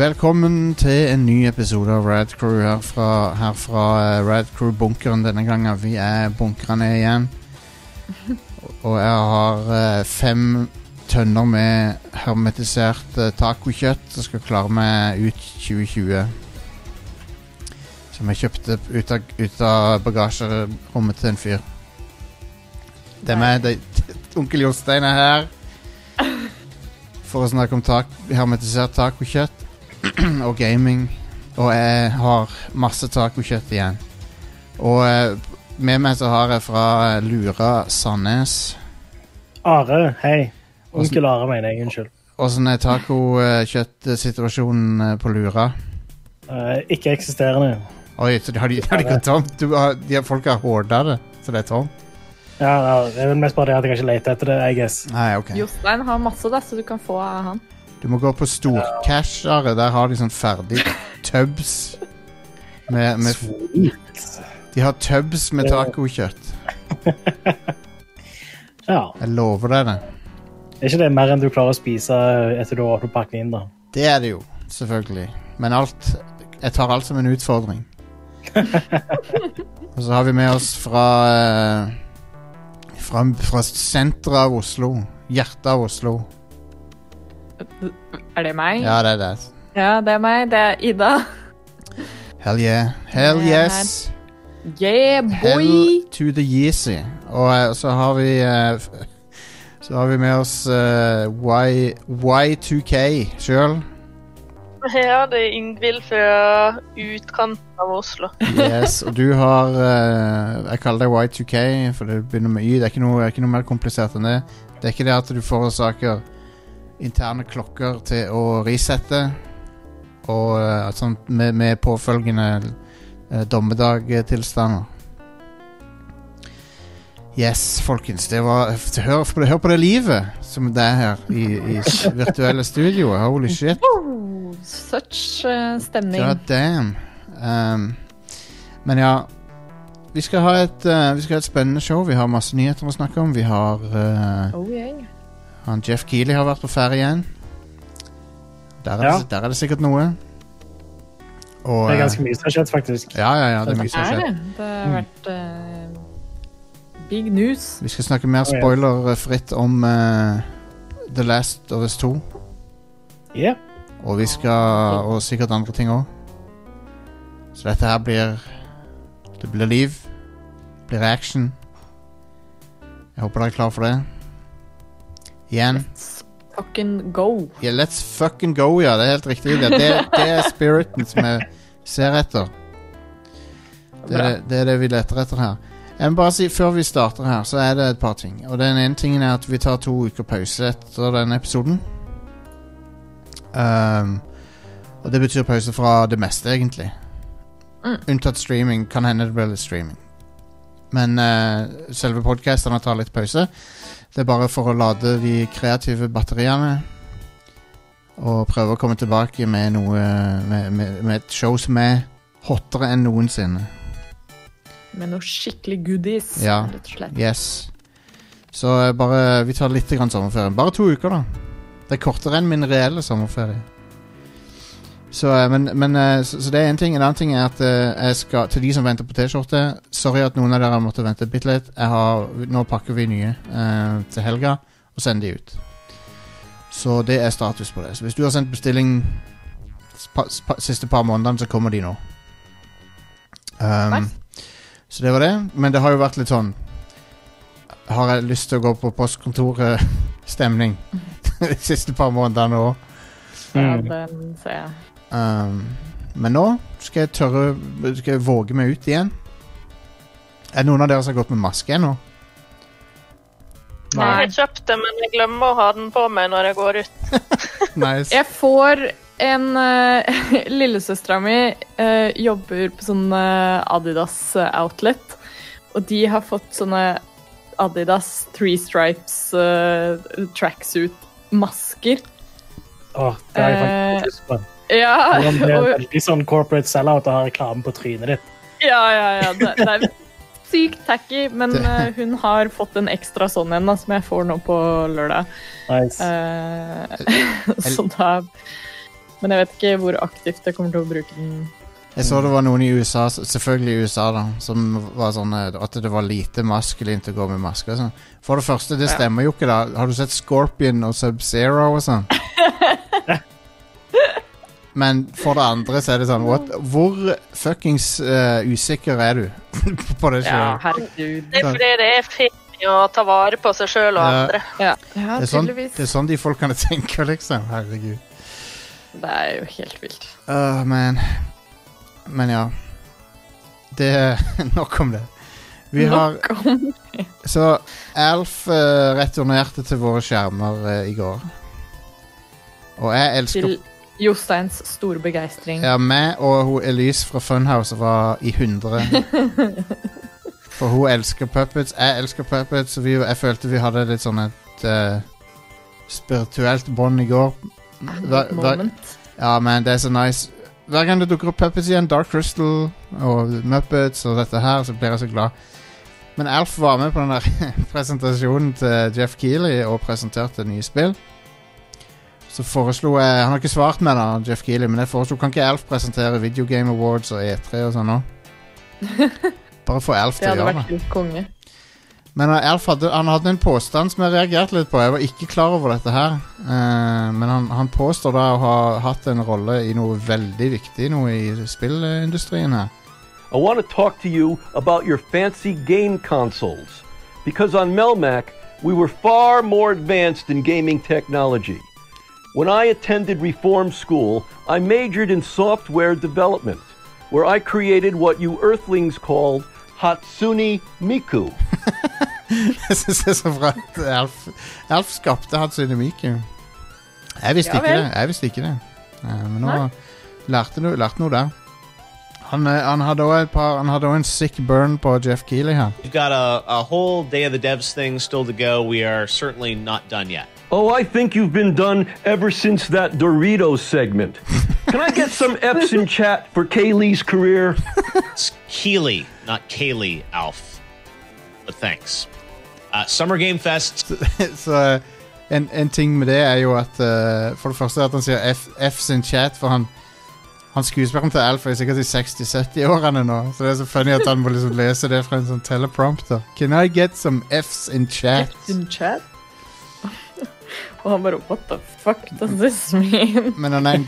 Velkommen til en ny episode av Radcrew her fra, her fra eh, Rad Crew-bunkeren denne gangen. Vi er bunkrene igjen. Og jeg har eh, fem tønner med hermetisert uh, tacokjøtt som skal klare meg ut 2020. Som jeg kjøpte ut av, ut av bagasjerommet til en fyr. Det er meg. det- Onkel Jostein er her for å snakke om tak, hermetisert tacokjøtt og gaming. Og jeg har masse tacokjøtt igjen. Og eh, med meg så har jeg fra Lura Sandnes. Are, hei. Onkel Are, mener jeg. Unnskyld. Åssen er tacokjøttsituasjonen på Lura? Eh, ikke eksisterende. Oi, så de har de, har de gått tomt? Du har, de har, folk har horda det, så det er tomt? Ja, det er vel mest bare det at jeg ikke leter etter det, I guess. Nei, ok. Jostein har masse, da, så du kan få av han. Du må gå på storcashere. Der har de sånn ferdig tubs. Med, med, de har tubs med tacokjøtt. Ja. Jeg lover deg det. Er ikke det mer enn du klarer å spise etter du har åpnet pakken inn, da? Det er det jo, selvfølgelig. Men alt Jeg tar alt som en utfordring. Og så har vi med oss fra eh, Fra, fra senteret av Oslo. Hjertet av Oslo. Er det meg? Ja, det er det. Ja, det er meg. Det er Ida. Hell yeah. Hell yes. Yeah, boy. Hell to the Yeezy. Og eh, så har vi eh, Så har vi med oss eh, y, Y2K sjøl. Ja, det er Ingvild fra utkanten av Oslo. Yes, og du har eh, Jeg kaller deg Y2K, for det begynner med Y. Det er ikke noe, det er ikke noe mer komplisert enn det. Det er ikke det at du forårsaker interne klokker til å resette, og uh, sånn med, med påfølgende uh, dommedagtilstander. Yes, folkens. Det var Hør på det, hør på det livet som det er her i, i virtuelle studio. Holy shit. Oh, such uh, stemning. God damn. Um, men ja Vi skal ha et uh, Vi skal ha et spennende show. Vi har masse nyheter å snakke om. Vi har uh, Oh, yeah. Han Jeff Keeley har vært på ferie igjen. Der er, Ja. det, der er det sikkert noe. Og, Det er uh, ganske mye som har skjedd, faktisk. ja, ja, ja, det er mye som har skjedd. det? Det Mm. har vært uh, big news. Vi skal snakke mer spoilerfritt om uh, The Last of Us 2. Yeah. Og vi skal Og sikkert andre ting òg. Så dette her blir Det blir liv. Det blir action. Jeg håper dere er klar for det. Igjen. Let's fucking go. Yeah, let's fucking go, ja. Det er helt riktig. Det, det, det er spiriten som jeg ser etter. Det det, det er det vi leter etter her. Jeg må bare si, Før vi starter her, så er det et par ting. Og Den ene tingen er at vi tar to uker pause etter denne episoden. Um, og det betyr pause fra det meste, egentlig. Mm. Unntatt streaming. Kan hende det blir litt streaming. Men uh, selve podkastene tar litt pause. Det er bare for å lade de kreative batteriene. Og prøve å komme tilbake med noe Med, med, med et show som er hottere enn noensinne. Med noe skikkelig goodies, Ja. rett og slett. Yes. Så eh, bare Vi tar litt sommerferie. Bare to uker, da. Det er kortere enn min reelle sommerferie. Så, eh, men, men eh, så, så det er en ting. En annen ting er at eh, jeg skal Til de som venter på T-skjorte Sorry at noen av dere måtte vente bitte litt. Jeg har, nå pakker vi nye eh, til helga og sender de ut. Så det er status på det. Så hvis du har sendt bestilling spa, siste par månedene, så kommer de nå. Um, Nice. Så det var det. Men det har jo vært litt sånn Har jeg lyst til å gå på postkontoret-stemning de siste par månedene òg. Ja, Mm. Um, men nå skal jeg tørre Skal jeg våge meg ut igjen. Er det noen av dere som har gått med maske ennå? Jeg har kjøpt det, men jeg glemmer å ha den på meg når jeg går ut. Nice. Jeg får en uh, Lillesøstera mi uh, jobber på sånn eh, Adidas outlet, og de har fått sånne Adidas Three Stripes uh, tracksuit-masker. Åh, det har jeg Eh, faktisk på. Ja, Hvordan det er veldig sånn corporate sellout å ha reklame på trynet ditt. ja, ja, ja. Det, det er sykt tacky, men eh, hun har fått en ekstra sånn en som jeg får nå på lørdag. Nice. Uh, så da Men jeg vet ikke hvor aktivt jeg kommer til å bruke den. Jeg så det var noen i USA, selvfølgelig i USA, da, som var sånn eh, at det var lite maskulint å gå med maske. Sånn. For det første, det stemmer jo ikke, da. Har du sett Scorpion og Sub-Zero og sånn? Men for det andre så er det sånn what, Hvor fuckings uh, usikker er du på det Ja, herregud. Det er fordi det er fint å ta vare på seg sjøl og Ja. andre. Ja, ja det, er sånn, det er sånn de folkene tenker, liksom. Herregud. Det er jo helt vilt. Uh, men Men ja. Det Nok om det. Vi har Så Alf uh, returnerte til våre skjermer uh, i går. Og jeg elsker til Josteins store begeistring. Ja, meg og hun Elise fra Funhouse var i 100. For hun elsker puppets, jeg elsker puppets, vi, jeg følte vi hadde litt sånn et uh, spirituelt bånd i går. Hver, Good moment. Ja, men det er så nice. Hver gang det dukker opp puppets igjen, Dark Crystal og Muppets og dette her, så blir jeg så glad. Men Alf var med på den der presentasjonen til Jeff Keeley og presenterte nye spill. Så foreslo jeg Han har ikke svart meg, da, Jeff Keeley, men jeg foreslo Kan ikke Alf presentere Video Game Awards og E3 og sånn òg? Bare få Alf til å gjøre det. vært litt konge. Men uh, Alf hadde, han hadde en påstand som jeg reagerte litt på. Jeg var ikke klar over dette her. Uh, men han, han påstår da å ha hatt en rolle i noe veldig viktig noe i spillindustrien her. I want to talk to you about your fancy game consoles. Because on Melmac, we were far more advanced in gaming technology. When I attended Reform School, I majored in software development, where I created what you Earthlings called Hatsune Miku. Jeg synes det er så bra at Alf, Alf skapte Hatsune Miku. Jeg visste Ja ikke vel. det. Jeg visste ikke det. Eh, men nå Nei. lærte noe, lærte noe der. Han, eh, han hadde også et par Han hadde også en sick burn på Jeff Keeley her. We've got a, a whole Day of the Devs thing still to go. We are certainly not done yet. Oh, I think you've been done ever since that Doritos segment. Can I get some F's in chat for Kaylee's career? It's Keeley, not Kaylee, Alf. But thanks. Uh, Summer Game Fest. så eh, en, en ting med det er jo at eh, For det første at han sier F, F sin chat, for han han skuespilleren til Alf er sikkert i 60-70-årene nå, så det er så funny at han må liksom lese det fra en sånn teleprompter. Can I get some F's in chat? F's In chat. Og han bare What the fuck does this mean? Men han er, en,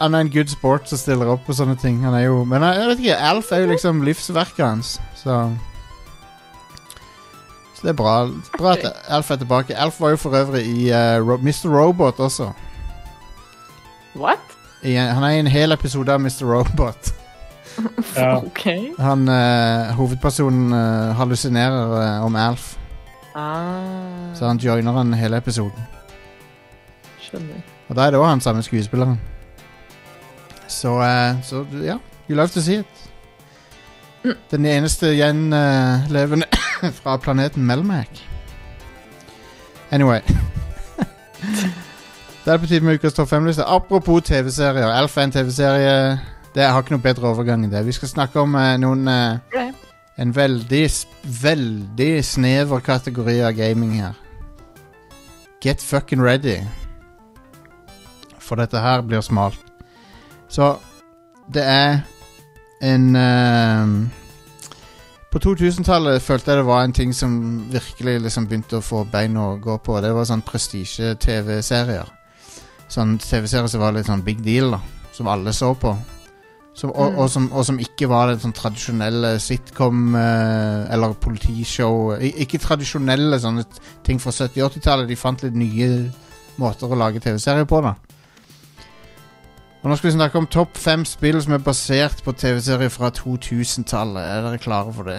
han er en good sport som stiller opp på sånne ting. Han er jo Men jeg, jeg vet ikke, Alf er jo liksom livsverket hans, så Så det er bra. Bra at Alf er tilbake. Alf var jo for øvrig i uh, Mr. Robot også. What? I, han er i en hel episode av Mr. Robot. Ja. Han, uh, hovedpersonen uh, hallusinerer uh, om Alf, Ah, så han joiner han hele episoden. Skjønner. Og da er det òg han samme skuespilleren. Så, eh, så ja, you love to see it. Den eneste gjenlevende fra planeten Melmac. Anyway. Det er på tide med ukas topp fem-liste. Apropos TV-serier. Alf er en TV-serie. Det har ikke noe bedre overgang enn det. Vi skal snakke om eh, noen eh. En veldig, veldig snever kategori av gaming her. Get fucking ready. For dette her blir smalt. Så det er en uh, På 2000-tallet følte jeg det var en ting som virkelig liksom begynte å få bein å gå på. Det var sånn prestisje-TV-serier. Sånn TV-serier som var litt sånn big deal, da. Som alle så på. Som, og, Mm. og, som, og som ikke var det sånn tradisjonelle sitcom eh, eller politishow. I, ikke tradisjonelle sånne ting fra 70-80-tallet. De fant litt nye måter å lage TV-serier på, da. Og Nå skal vi snakke om topp fem spill som er basert på TV-serier fra 2000-tallet. Er dere klare for det?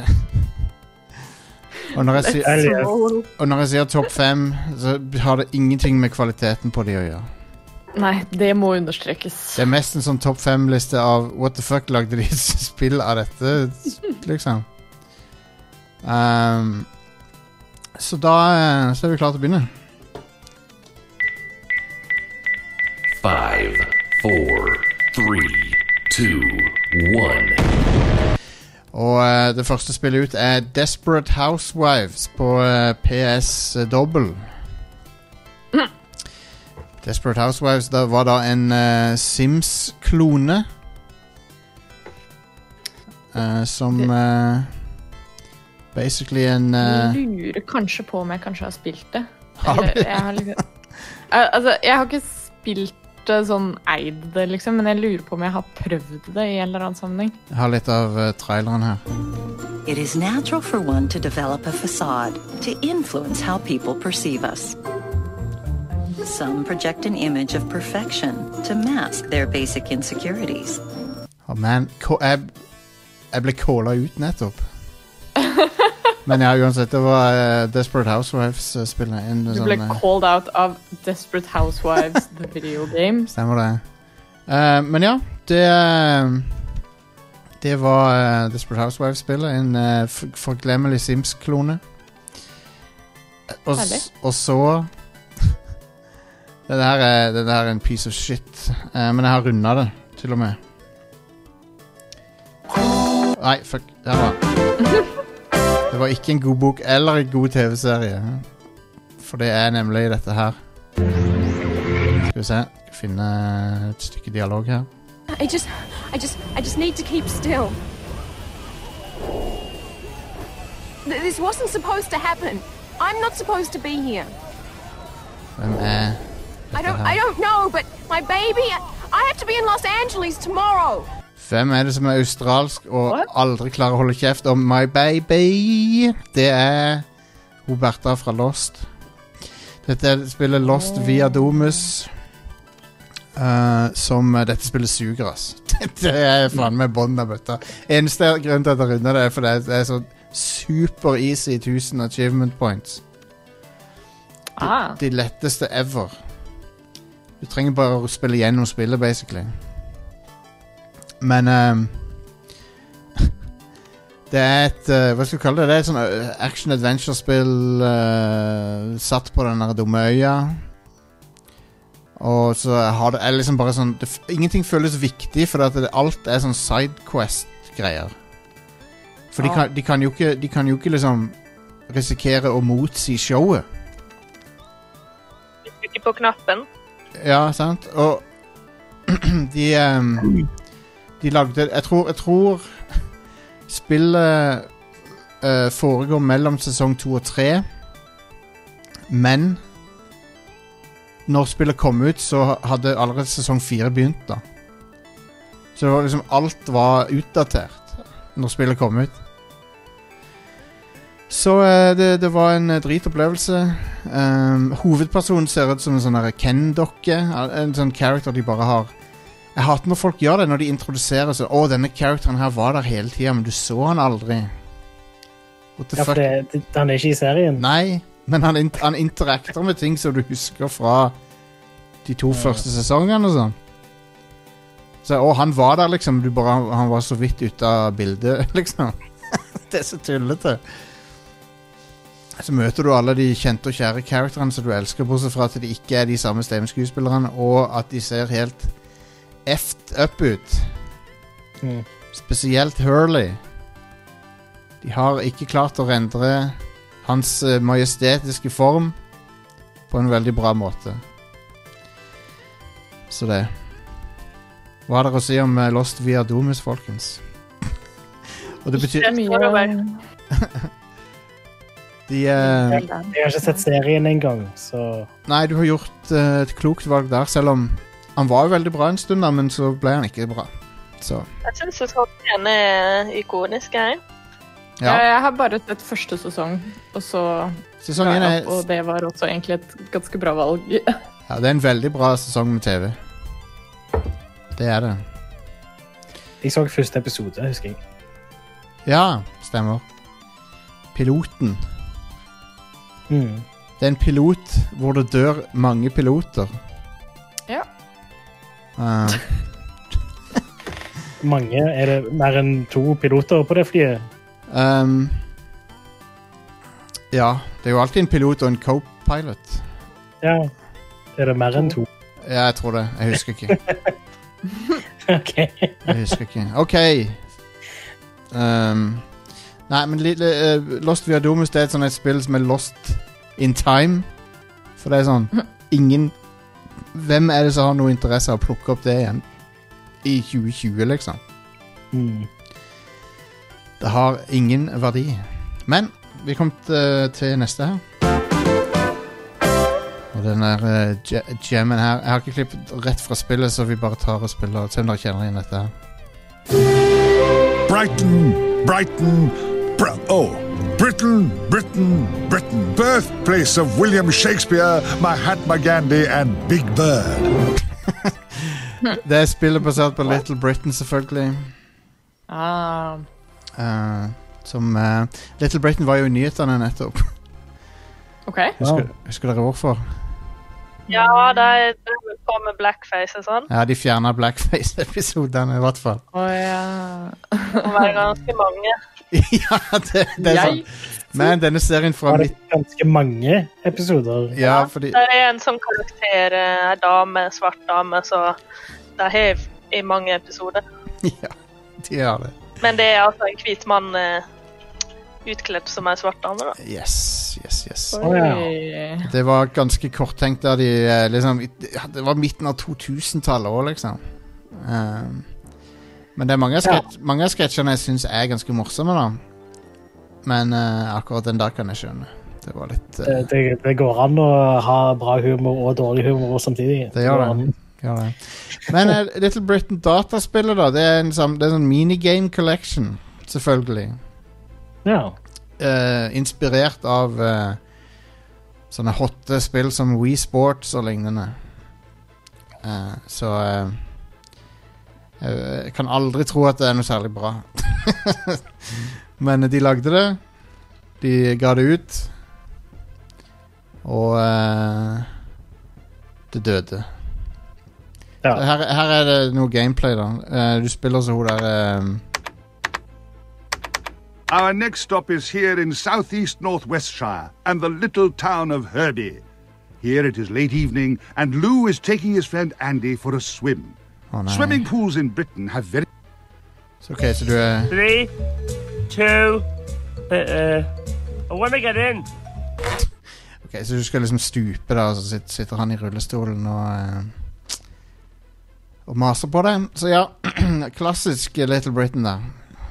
Og når jeg, sier, og når jeg sier topp fem, så har det ingenting med kvaliteten på de å gjøre. Nei, det må understrekes. Det er mest en sånn topp fem-liste av what the fuck lagde de spill av dette, liksom. Um, så da eh, så er vi klare til å begynne. Five, four, three, two, one. Og uh, det første spillet ut er Desperate Housewives på uh, PS Double. Desperate Housewives da var da en uh, Sims-klone. Eh, som eh, Basically en eh, Jeg lurer kanskje på om jeg kanskje har spilt det. Har Eller, jeg har liksom Al- Altså, jeg har ikke spilt det sånn eid det, liksom, men jeg lurer på om jeg har prøvd det i en eller annen sammenheng. Jeg har litt av eh, traileren her. It is natural for one to develop a facade to influence how people perceive us. Some project an image of perfection to mask their basic insecurities. Oh, man, jeg, jeg ble calla ut nettopp. Men ja, uansett, det var eh, Desperate Housewives-spillet. En Du sånn, ble eh, called out av Desperate Housewives, the video game. Stemmer det. Eh, men ja, det eh, Det var eh, Desperate Housewives-spillet. En uh, forglemmelig Sims-klone. Og, Herlig. og så Det der er, det der er en piece of shit. Eh, men jeg har runda det, til og med. Nei, fuck. Der var Det var ikke en god bok eller en god TV-serie. For det er nemlig dette her. Skal vi se. Skal finne et stykke dialog her. I just, I just, I just need to keep still. This wasn't supposed to happen. I'm not supposed to be here. Hvem er I don't, I don't know, but my baby, I have to be in Los Angeles tomorrow. Hvem er det som er australsk og aldri klarer å holde kjeft om My Baby? Det er hun Bertha fra Lost. Dette spiller Lost via Domus. Uh, som eh, dette spillet suger, ass. Dette er faen meg bånn av bøtta. Eneste grunn til at jeg runder det, er fordi det er så super easy 1000 achievement points. Ah, De letteste ever. Du trenger bare å spille gjennom spillet, basically. Men um, Det er et uh, Hva skal vi kalle det? Det er et sånn eh, action-adventure-spill uh, satt på den der dumme øya. Og så har det er liksom bare sånn det, Ingenting føles viktig, for at det, alt er sånn sidequest-greier. For de, kan, de, kan jo ikke, de kan jo ikke liksom risikere å motsi showet. Trykker på knappen. Ja, sant? Og de ehm, De lagde Jeg tror, jeg tror spillet uh, foregår mellom sesong to og tre. Men når spillet kom ut, så hadde allerede sesong fire begynt. da Så det var liksom alt var utdatert når spillet kom ut. Så eh, det, det var en dritopplevelse. Um, hovedpersonen ser ut som en sånn Ken-dokke. En sånn character de bare har Jeg hater når folk gjør det, når de introduserer seg. Å, denne characteren her var der hele tida, men du så han aldri. Ja, for det, det, han er ikke i serien. Nei, men han, han interakter med ting som du husker fra de to første sesongene og sånn. Så, og han var der, liksom. Du bare, han var så vidt ute av bildet, liksom. det er så tullete. Så møter du alle de kjente og kjære karakterene som du elsker, bortsett fra at de ikke er de samme stemmeskuespillerne, og at de ser helt effed up ut. Mm. Spesielt Hurley. De har ikke klart å rendre hans eh, majestetiske form på en veldig bra måte. Så det. Hva har dere å si om eh, Lost via Domus, folkens? Og det betyr mye de, uh... Jeg har ikke sett serien engang, så Nei, du har gjort uh, et klokt valg der, selv om han var jo veldig bra en stund, da, men så ble han ikke bra. Så Jeg syns én er ikonisk. Jeg. Ja. Jeg har bare sett første sesong, og så Sesong ga én jeg er opp, og det var også egentlig et ganske bra valg. Ja, det er en veldig bra sesong med TV. Det er det. jeg så første episode, husker jeg. Ja, stemmer. Piloten. Mm. Det er en pilot hvor det dør mange piloter. Ah, Mange, er det mer enn to piloter på det flyet? Um, ja, det er jo alltid en pilot og en co-pilot. Ja. Er det mer enn to? Ja, jeg tror det. Jeg husker ikke. OK. Jeg husker ikke. OK. Um, nei, men li, eh, Lost via Domus det er et sånt et spill som er lost in time. For det er sånn Ingen hvem er det som har noe interesse av å plukke opp det igjen i 2020, liksom? Mm. Det har ingen verdi. Men vi kom til, til neste her. Og den der uh, jammen her Jeg har ikke klippet rett fra spillet, så vi bare tar og spiller. Se om dere kjenner igjen dette. her Brighton, Brighton, Br oh, Britain, Britain, Britain, birthplace of William Shakespeare, Mahatma Gandhi and Big Bird. Det er spillet basert på Little Britain, selvfølgelig. Ah, Uh, som uh, Little Britain var jo i nyhetene nettopp. OK. Husker, husker dere hvorfor? Ja, de drev på med blackface og sånn. Ja, de fjerna blackface-episodene, i hvert fall. Å ja. Det må være ganske mange. ja, det, det er Jeg sant. Men denne serien fra Var det midt... ganske mange episoder? Ja, fordi Det er en sånn karakter, eh, dame, svart dame, så de har i mange episoder. Ja, de har det. Men det er altså en hvit mann eh, utkledd som er svart dame, da. Yes, yes, yes. Ja. Oi. Det var ganske korttenkt av de eh, liksom Det var midten av 2000-tallet òg, liksom. Um, men det er mange av, ja. mange av sketsjene jeg syns er ganske morsomme, da. Men uh, akkurat den der kan jeg skjønne. Det var litt uh... Det, det, det går an å ha bra humor og dårlig humor samtidig. Det gjør det. gjør det. Men uh, Little Britain dataspillet, da, det er en, sam- det er en sånn minigame collection, selvfølgelig. Ja. eh, inspirert av eh, sånne hotte spill som Wii Sports og lignende. Eh, så eh, Jeg kan aldri tro at det er noe særlig bra. Men de lagde det. De ga det ut. Og uh, det døde. Ja. Her, her er det noe gameplay, da. Uh, du spiller så hun der um... Our next stop is here in southeast Northwestshire and the little town of Herbie. Here it is late evening, and Lou is taking his friend Andy for a swim. Å nei. Swimming pools in Britain have very Så, ok, så du er Three, two, uh, uh, when I get in. Ok, Så du skal liksom stupe, da, og så sitter, sitter han i rullestolen og eh, Og maser på deg. Så ja, klassisk Little Britain, da.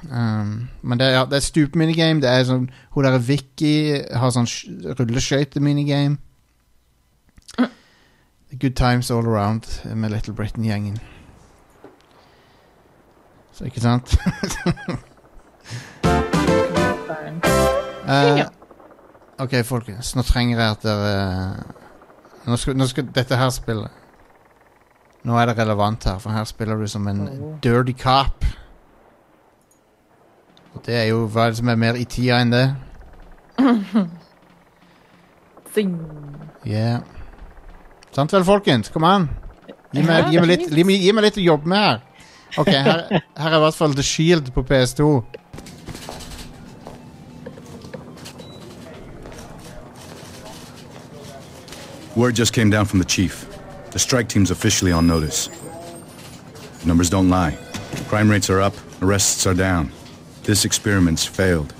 Um, men det, er- ja, det er stup-minigame. Det er sånn Hun der Vicky har sånn sk- rulleskøyte-minigame. Good times all around med Little Britain-gjengen. Så ikke sant? uh, ok, folkens. Nå trenger jeg at dere nå skal, nå skal dette her spille. Nå er det relevant her, for her spiller du som en dirty cop. Og det er jo hva er det som er mer i tida enn det. Sing. Yeah. Sant vel, folkens? Kom an. Gi meg, gi, meg litt, gi, meg, gi meg litt å jobbe med her. Ok, her, her er i hvert fall The Shield på PS2. Word just came down from the chief. The strike team's officially on notice. Numbers don't lie. Crime rates are up, arrests are down. This experiment's failed.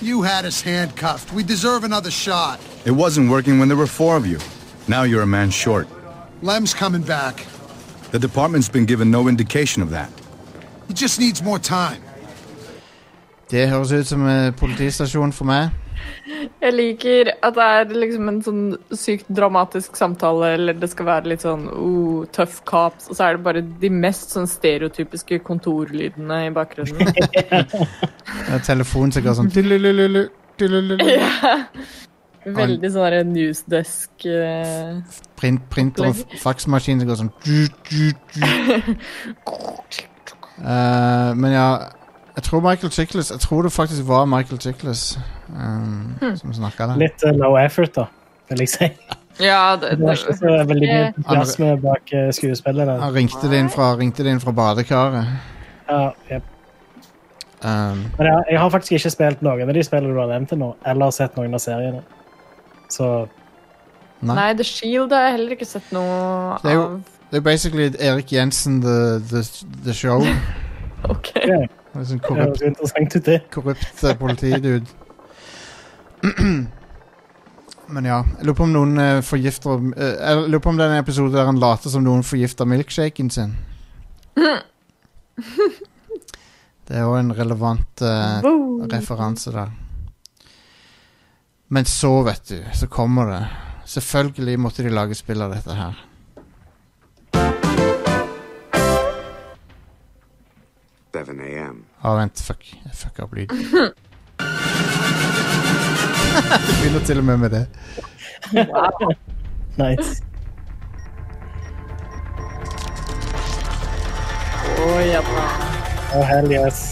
You had us handcuffed. We deserve another shot. It wasn't working when there were four of you. Now you're a man short. Lem's coming back. The department's been given no indication of that. He just needs more time. Det høres ut som en politistasjon for meg. Jeg liker at det er liksom en sånn sykt dramatisk samtale, eller det skal være litt sånn oh, tough cops, og så er det bare de mest sånn stereotypiske kontorlydene i bakgrunnen. Telefonen som går sånn ja. Veldig sånn newsdesk uh, Print, Printer og faksmaskin som går sånn tju, tju, tju. Uh, Men ja Jeg tror Michael Chiklis Jeg tror det faktisk var Michael Chiklis um, Hmm. som snakka der. Litt uh, low effort, da, vil jeg si. Ja, det, Det var ikke så veldig mye plass entusiasme bak skuespillet. der. Han ringte det inn fra, det inn fra badekaret. Ja, jep. Um, Men jeg, jeg har faktisk ikke spilt noen av de spillene du har nevnt til nå, eller sett noen av seriene. Så Nei, The Shield har jeg heller ikke sett noe av. det er jo det er basically Erik Jensen the, the, the show. Ok. ja, Det er sånn det korrupt, interessant ut, det. korrupt eh, politidude. Men ja, jeg lurer på om noen eh, forgifter eh, Jeg lurer på om det er en episode der han later som noen forgifter milkshaken sin. Det er jo en relevant eh, Wow. referanse der. Men så, vet du, så kommer det. Selvfølgelig måtte de lage spill av dette her. Ah, vent, fuck. Jeg fucka opp lyden. det begynner til og med med det. Nice. Å, yeah. Oh, hell yes.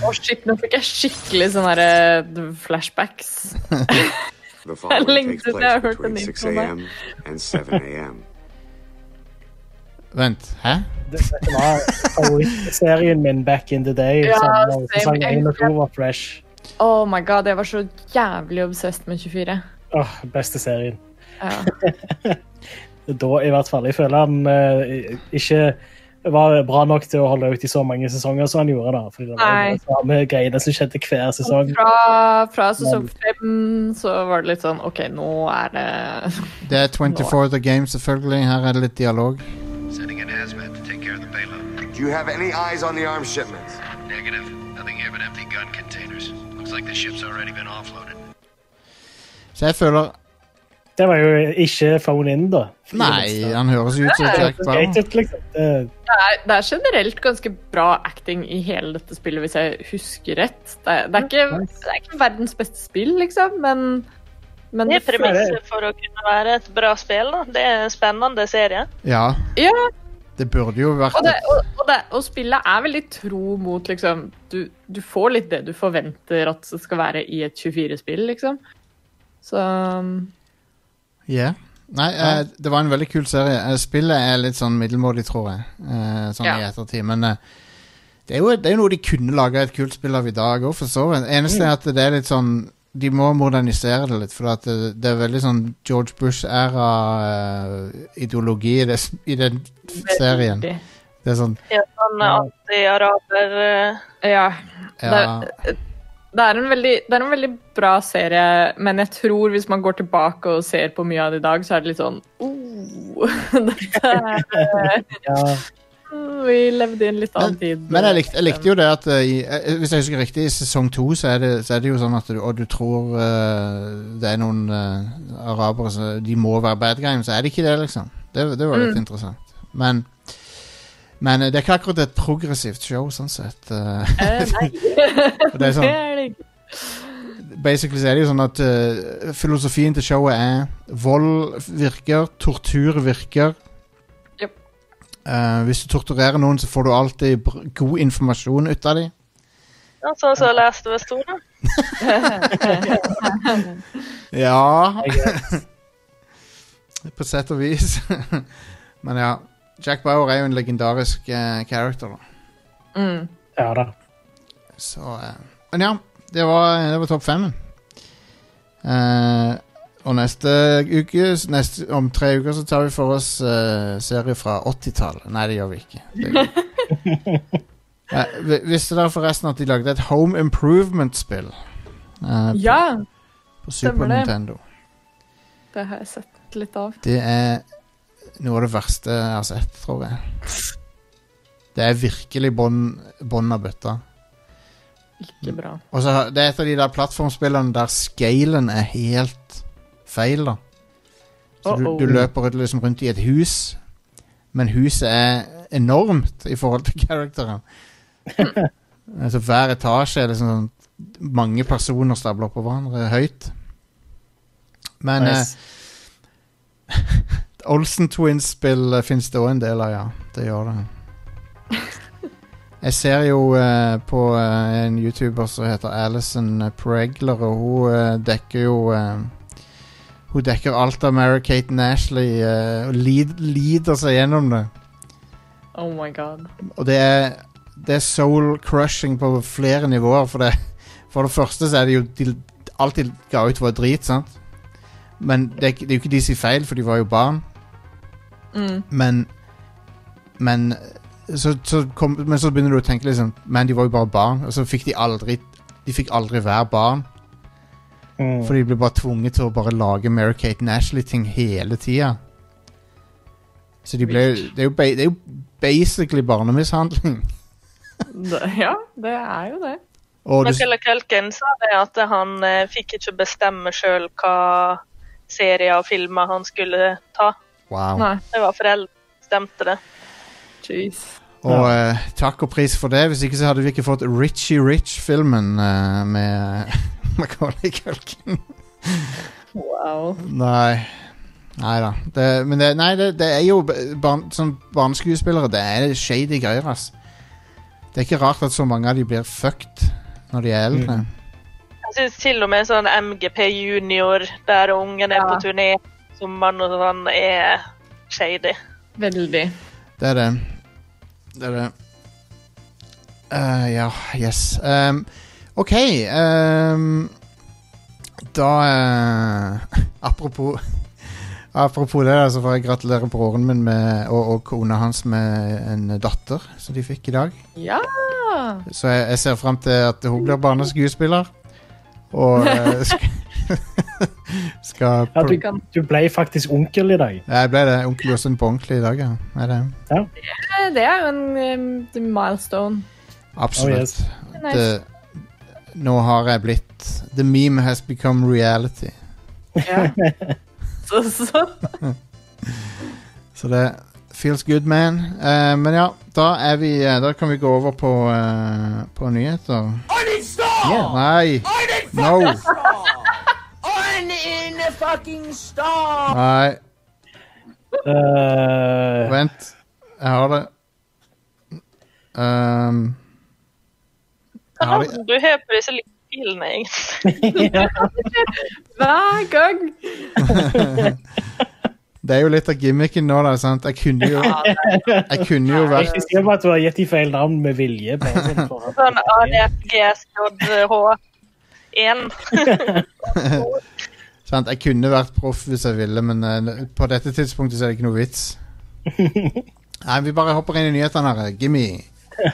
Å, shit, nå fikk jeg skikkelig sånne eh, flashbacks. Jeg lengtet til jeg har hørt den between 6 introen der. a.m. and 7 a.m. Vent, hæ? Det, dette var favorittserien min back in the day. Ja, sesong 1 og 2 var fresh. Oh my god, jeg var så jævlig obsessed med 24. Åh, beste serien. Ja. Da i hvert fall. Jeg føler han uh, ikke var bra nok til å holde ut i så mange sesonger som han gjorde. da. Fordi det var det samme greiene som skjedde hver sesong. Fra, fra sesong fem så var det litt sånn OK, nå er det Det er 24 The Game, selvfølgelig. Her er det litt dialog. Sending in hazmat to take care of the payload. Do you have any eyes on the arms shipments? Negative. Nothing here but empty gun containers. Looks like the ship's already been offloaded. Så jeg føler Det var jo ikke phone in, da. Nei, han høres ut som Jack ut, liksom. Det- er, er generelt ganske bra acting i hele dette spillet, hvis jeg husker rett. Det er, det er, ikke, det er ikke verdens beste spill, liksom, men, men Det er premisset for å kunne være et bra spill. da. Det er en spennende serie. Ja, Ja, det burde jo vært og, det, og, og, det, og spillet er veldig tro mot liksom du, du får litt det du forventer at det skal være i et 24-spill, liksom. Så Ja. Nei, eh, det var en veldig kul serie. Eh, Spillet er litt sånn middelmådig, tror jeg. Eh, sånn i ettertid. Men eh, det, er jo, det er jo noe de kunne laga et kult spill av i dag òg, for så vidt. Eneste er at det er litt sånn De må modernisere det litt, for at det, det er veldig sånn George Bush-æra-ideologi i, i den serien. Det er sånn Ja, sånn anti-araber eh, Ja. Ja. Det, det, er en veldig, det er en veldig bra serie, men jeg tror hvis man går tilbake og ser på mye av det i dag, så er det litt sånn oh, dette er, Ja. Vi levde i en litt annen tid. Men jeg likte, jeg likte jo det at eh, i, eh, Hvis jeg husker riktig, i sesong to så det, så er det jo sånn at du, og du tror uh, det er noen uh, arabere som De må være bad guy, men så er det ikke det, liksom. Det, det var litt Mm. interessant. Men men eh, det er ikke akkurat et progressivt show, sånn sett. eh. Eh, nei. Det er sånn-. Basically så er det jo sånn at uh, filosofien til showet er vold virker, tortur virker. Yep. Uh, hvis du torturerer noen, så får du alltid br god informasjon ut av dem. ja, Sånn som jeg leste ved Store. Ja På sett og vis. Men ja. Jack Bauer er jo en legendarisk uh, character. Mm. Ja da. Så uh, Men ja, det var, det var topp fem. Uh, og neste uke neste, Om tre uker så tar vi for oss uh, serie fra 80-tallet. Nei, det gjør vi ikke. Det vi- visste dere forresten at de lagde et Home Improvement-spill? Uh, Ja, På Super stemmer det. Nintendo. det har jeg sett litt av. Det er noe av det verste jeg har sett, tror jeg. Det er virkelig bånn av bøtta. Ikke bra. Og så Det er et av de der plattformspillene der scalen er helt feil, da. Så du, du løper liksom rundt i et hus, men huset er enormt i forhold til characteren. altså Hver etasje er liksom sånn mange personer stabler oppå hverandre høyt. Men Nice. eh, Olsen Twins-spill uh, fins det òg en del av, ja. Det gjør det. Jeg ser jo eh, på eh, en YouTuber som heter Alison Pregler, og hun eh, dekker jo eh, Hun dekker alt av Mary-Kate Nashley eh, og lid, lider seg gjennom det. Oh my god. Og det er, det er soul crushing på flere nivåer. For det, for det første så er det jo de, Alt de ga ut, var drit, sant? Men det det er jo ikke de sin feil, for de var jo barn. Mm. Men Men så, så, kom, men så begynner du å tenke liksom Men de var jo bare barn, og så fikk de aldri De fikk aldri være barn. Mm. For de ble bare tvunget til å bare lage Mary-Kate Nashley-ting hele tida. Så de ble, det, er jo det er jo basically barnemishandling. Ja, det er jo det. Og Michael Kelken sa det at han eh, fikk ikke bestemme sjøl hva serier og filmer han skulle ta. Wow. Nei. Det var foreldre som bestemte det. Jeez. Og eh, takk og pris for det. Hvis ikke så hadde vi ikke fått Richie Rich-filmen eh, med Macaulay Culkin. Wow. Nei. Nei da. Det, men det, nei, det, det er jo barn, sånn barneskuespillere. Det er shady greier, ass. Det er ikke rart at så mange av de blir fucked når de er eldre. Jeg synes til og med sånn MGP junior, der ungen er Ja. på turné sommeren og sånn, er shady. Veldig. Det er det. Det er det. Uh, ja, yes. Um, OK. Um, da uh, Apropos Apropos det, så får jeg gratulere broren min med, og, og kona hans med en datter som de fikk i dag. Ja! Så jeg, jeg ser frem til at hun blir barneskuespiller. Og eh, skal, Ja, du, du ble faktisk onkel i dag. Jeg ble det. Onkel Jostein på ordentlig i dag, ja. Er det? Ja. Det er jo en um, milestone. Absolutt. Oh, yes. det, nå har jeg blitt The meme has become reality. Ja. så, så. Så det feels good, man. Uh, men ja, da er vi eh, Da kan vi gå over på, uh, på nyheter. Yeah. Nei! I need No! Fucking in a fucking star! Nei, Uh, vent. Jeg har det. Um, jeg har det. Du har på disse lydfilene, egentlig. Hver gang. Det er jo litt av gimmicken nå, da. sant? Jeg kunne jo Jeg kunne jo vært Jeg sier at du har gitt de feil navn med vilje. Sånn for Sånn ADFGSJ1. Sant? Jeg kunne vært proff hvis jeg ville, men eh, på dette tidspunktet så er det ikke noe vits. Nei, vi bare hopper inn i nyhetene her. Gimme.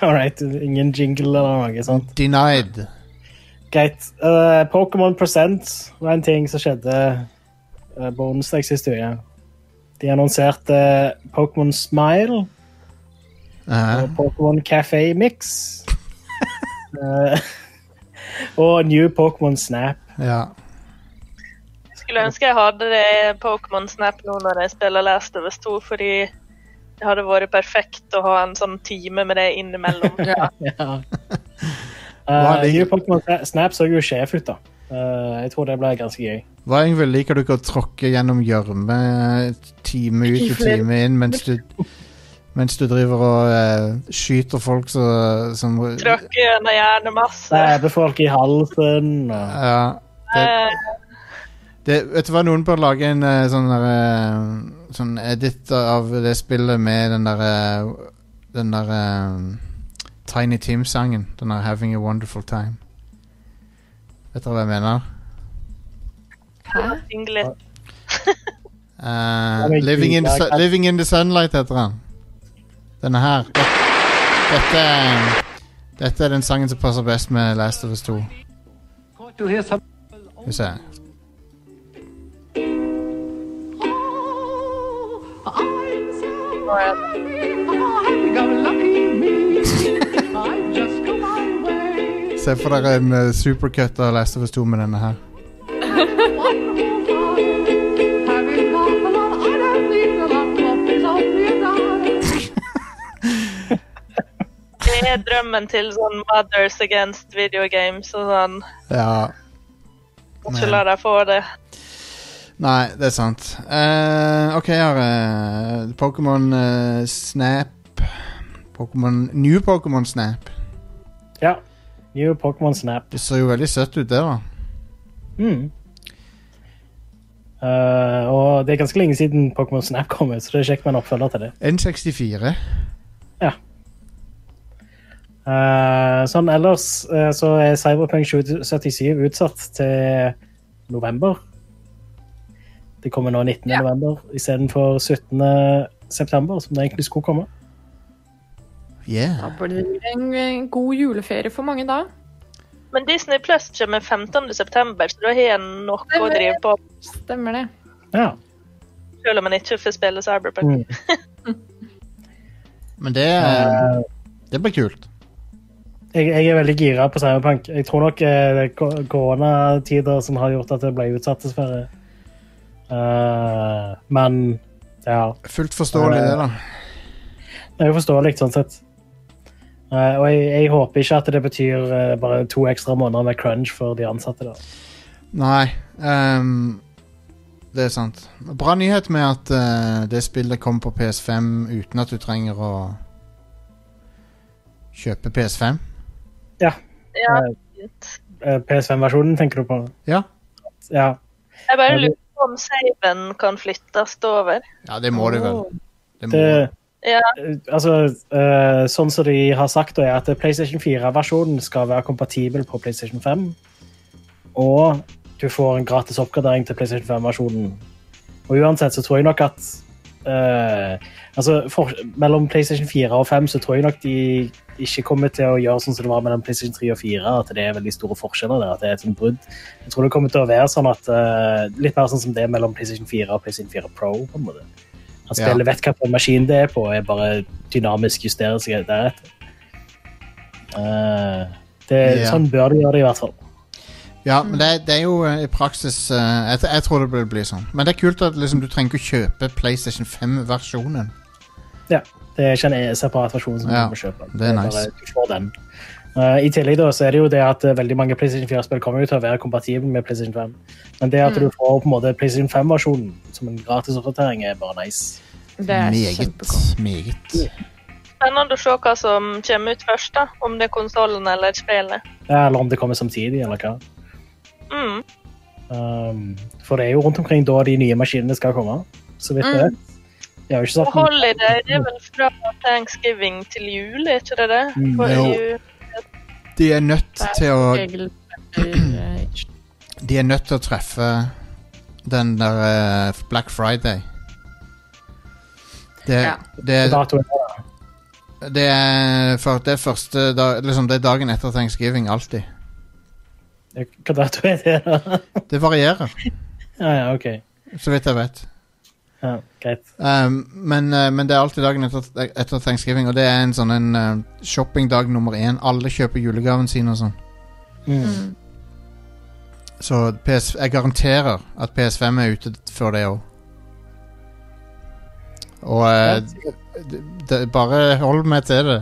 All right, ingen jingle eller noe sånt. Denied. Greit. Uh, Pokémon Present var en ting som skjedde uh, på onsdag sist uke. De annonserte Pokémon Smile -huh. og Pokémon Café Mix. Eh, og New Pokémon Snap. ja. Skulle ønske jeg hadde det Pokémon Snap nå når jeg spiller Last of Us 2, fordi det hadde vært perfekt å ha en sånn time med det innimellom. Ja. ja. Uh, New Pokémon Snap så jo sjef ut, da. Uh, jeg tror det ble ganske gøy. Hva Yngve, liker du ikke å tråkke gjennom gjørme time ut og time inn mens du, mens du driver og uh, skyter folk så, som Tråkke gjennom hjernemasse. Stabbe folk i halsen. Og... Ja. Det, det, vet du hva, noen bør lage en uh, sånn der, uh, Sånn edit av det spillet med den der uh, Den der eh, Tiny Tim-sangen. Den der 'Having a Wonderful Time'. Vet dere hva jeg mener? Hæ? Living, in the, living in the Sunlight heter den. Denne her. Dette, er- dette er den sangen som passer best med Last of Us 2. Skal vi se. Se for dere en uh, supercut av Last of Us 2 med denne her. Det er drømmen til sånn Mothers Against Video Games og sånn. Ja. Ikke la deg få det. Nei, det er sant. Uh, OK, jeg har eh, Pokémon uh, Snap Pokemon, New Pokémon Snap. Ja. New Pokémon Snap. Det ser jo veldig søtt ut, det, da. Mm. Og det er ganske lenge siden Pokémon Snap kom ut, så det er kjekt med en oppfølger til det. N64. Ja. sånn ellers så er Cyberpunk 2077 utsatt til november. Det kommer nå 19. november istedenfor 17. september, som det egentlig skulle komme. Yeah. Da blir det en, en god juleferie for mange da. Men Disney Plus kommer 15. september, så da har nok noe å drive på. Stemmer det. Ja. Selv om man ikke får spille Cyberpunk. Men det eh, Det blir kult. Jeg, jeg er veldig gira på Cyberpunk. Jeg tror nok eh, det er koronatider som har gjort at det ble utsatt, dessverre. Eh, men ja. Fullt forståelig, det, da. Det er jo forståelig, sånn sett. Uh, og jeg, jeg håper ikke at det betyr uh, bare to ekstra måneder med crunch for de ansatte. da. Nei. Um, det er sant. Bra nyhet med at uh, det spillet kommer på PS5 uten at du trenger å kjøpe PS5. Ja. Ja, Eh, PS5-versjonen tenker du på? Ja. Ja. Jeg bare lurer om saven kan flyttes over. Ja, det må det vel. Det må. Det, Ja. eh, altså, uh, sånn som de har sagt, er at PlayStation 4-versjonen skal være kompatibel på PlayStation 5. Og du får en gratis oppgradering til PlayStation 5-versjonen. Og uansett så tror jeg nok at eh, altså, for, Mellom PlayStation 4 og 5 så tror jeg nok de ikke kommer til å gjøre sånn som det var mellom PlayStation 3 og 4, at det er veldig store forskjeller der. at det er et sånt brudd. Jeg tror det kommer til å være sånn at uh, litt mer sånn som det er mellom PlayStation 4 og PlayStation 4 Pro. på en måte. At Ja. spillet vet hvilken maskin det er på, og er bare dynamisk justerer seg deretter. Uh, det, Ja. Sånn bør de gjøre det, i hvert fall. Ja, men det, det er jo eh, i praksis uh, jeg, jeg tror det blir, blir sånn. Men det er kult at liksom, du trenger ikke kjøpe PlayStation 5-versjonen. Ja, det er ikke en separat versjon som Ja, du må kjøpe. det er bare- nice. du får den. Uh, I tillegg da, så er det jo det at uh, veldig mange PlayStation 4-spill kommer jo til å være kompatible med PlayStation 5. Men det at Mm. du får på en måte PlayStation 5-versjonen som en gratis oppdatering, er bare nice. Det er Meget. Meget. Spennende å se hva som kommer ut først, da. Om det er konsollen eller spillet. Ja, eller om det kommer samtidig, eller hva. Mm. Um, for det er jo rundt omkring da de nye maskinene skal komme, så vidt jeg Mm. vet. Jeg har ikke sagt Holiday det er vel fra thanksgiving til jul, er ikke det det? Mm, For jo. jul- De er nødt til å De er nødt til å treffe den der eh, Black Friday. Det, Ja. det, er det er for det er første dag, liksom Det er dagen etter thanksgiving, alltid. Hva dato er det, da? Det varierer, Ja, ja, OK. så vidt jeg vet. Ja, greit. Um, men, uh, men det er alltid dagen etter, etter thanksgiving, og det er en sånn en uh, shoppingdag nummer én. Alle kjøper julegaven sin og sånn. Mm. Så PS, jeg garanterer at PS5 er ute før det òg. Og uh, det, det, bare hold meg til det.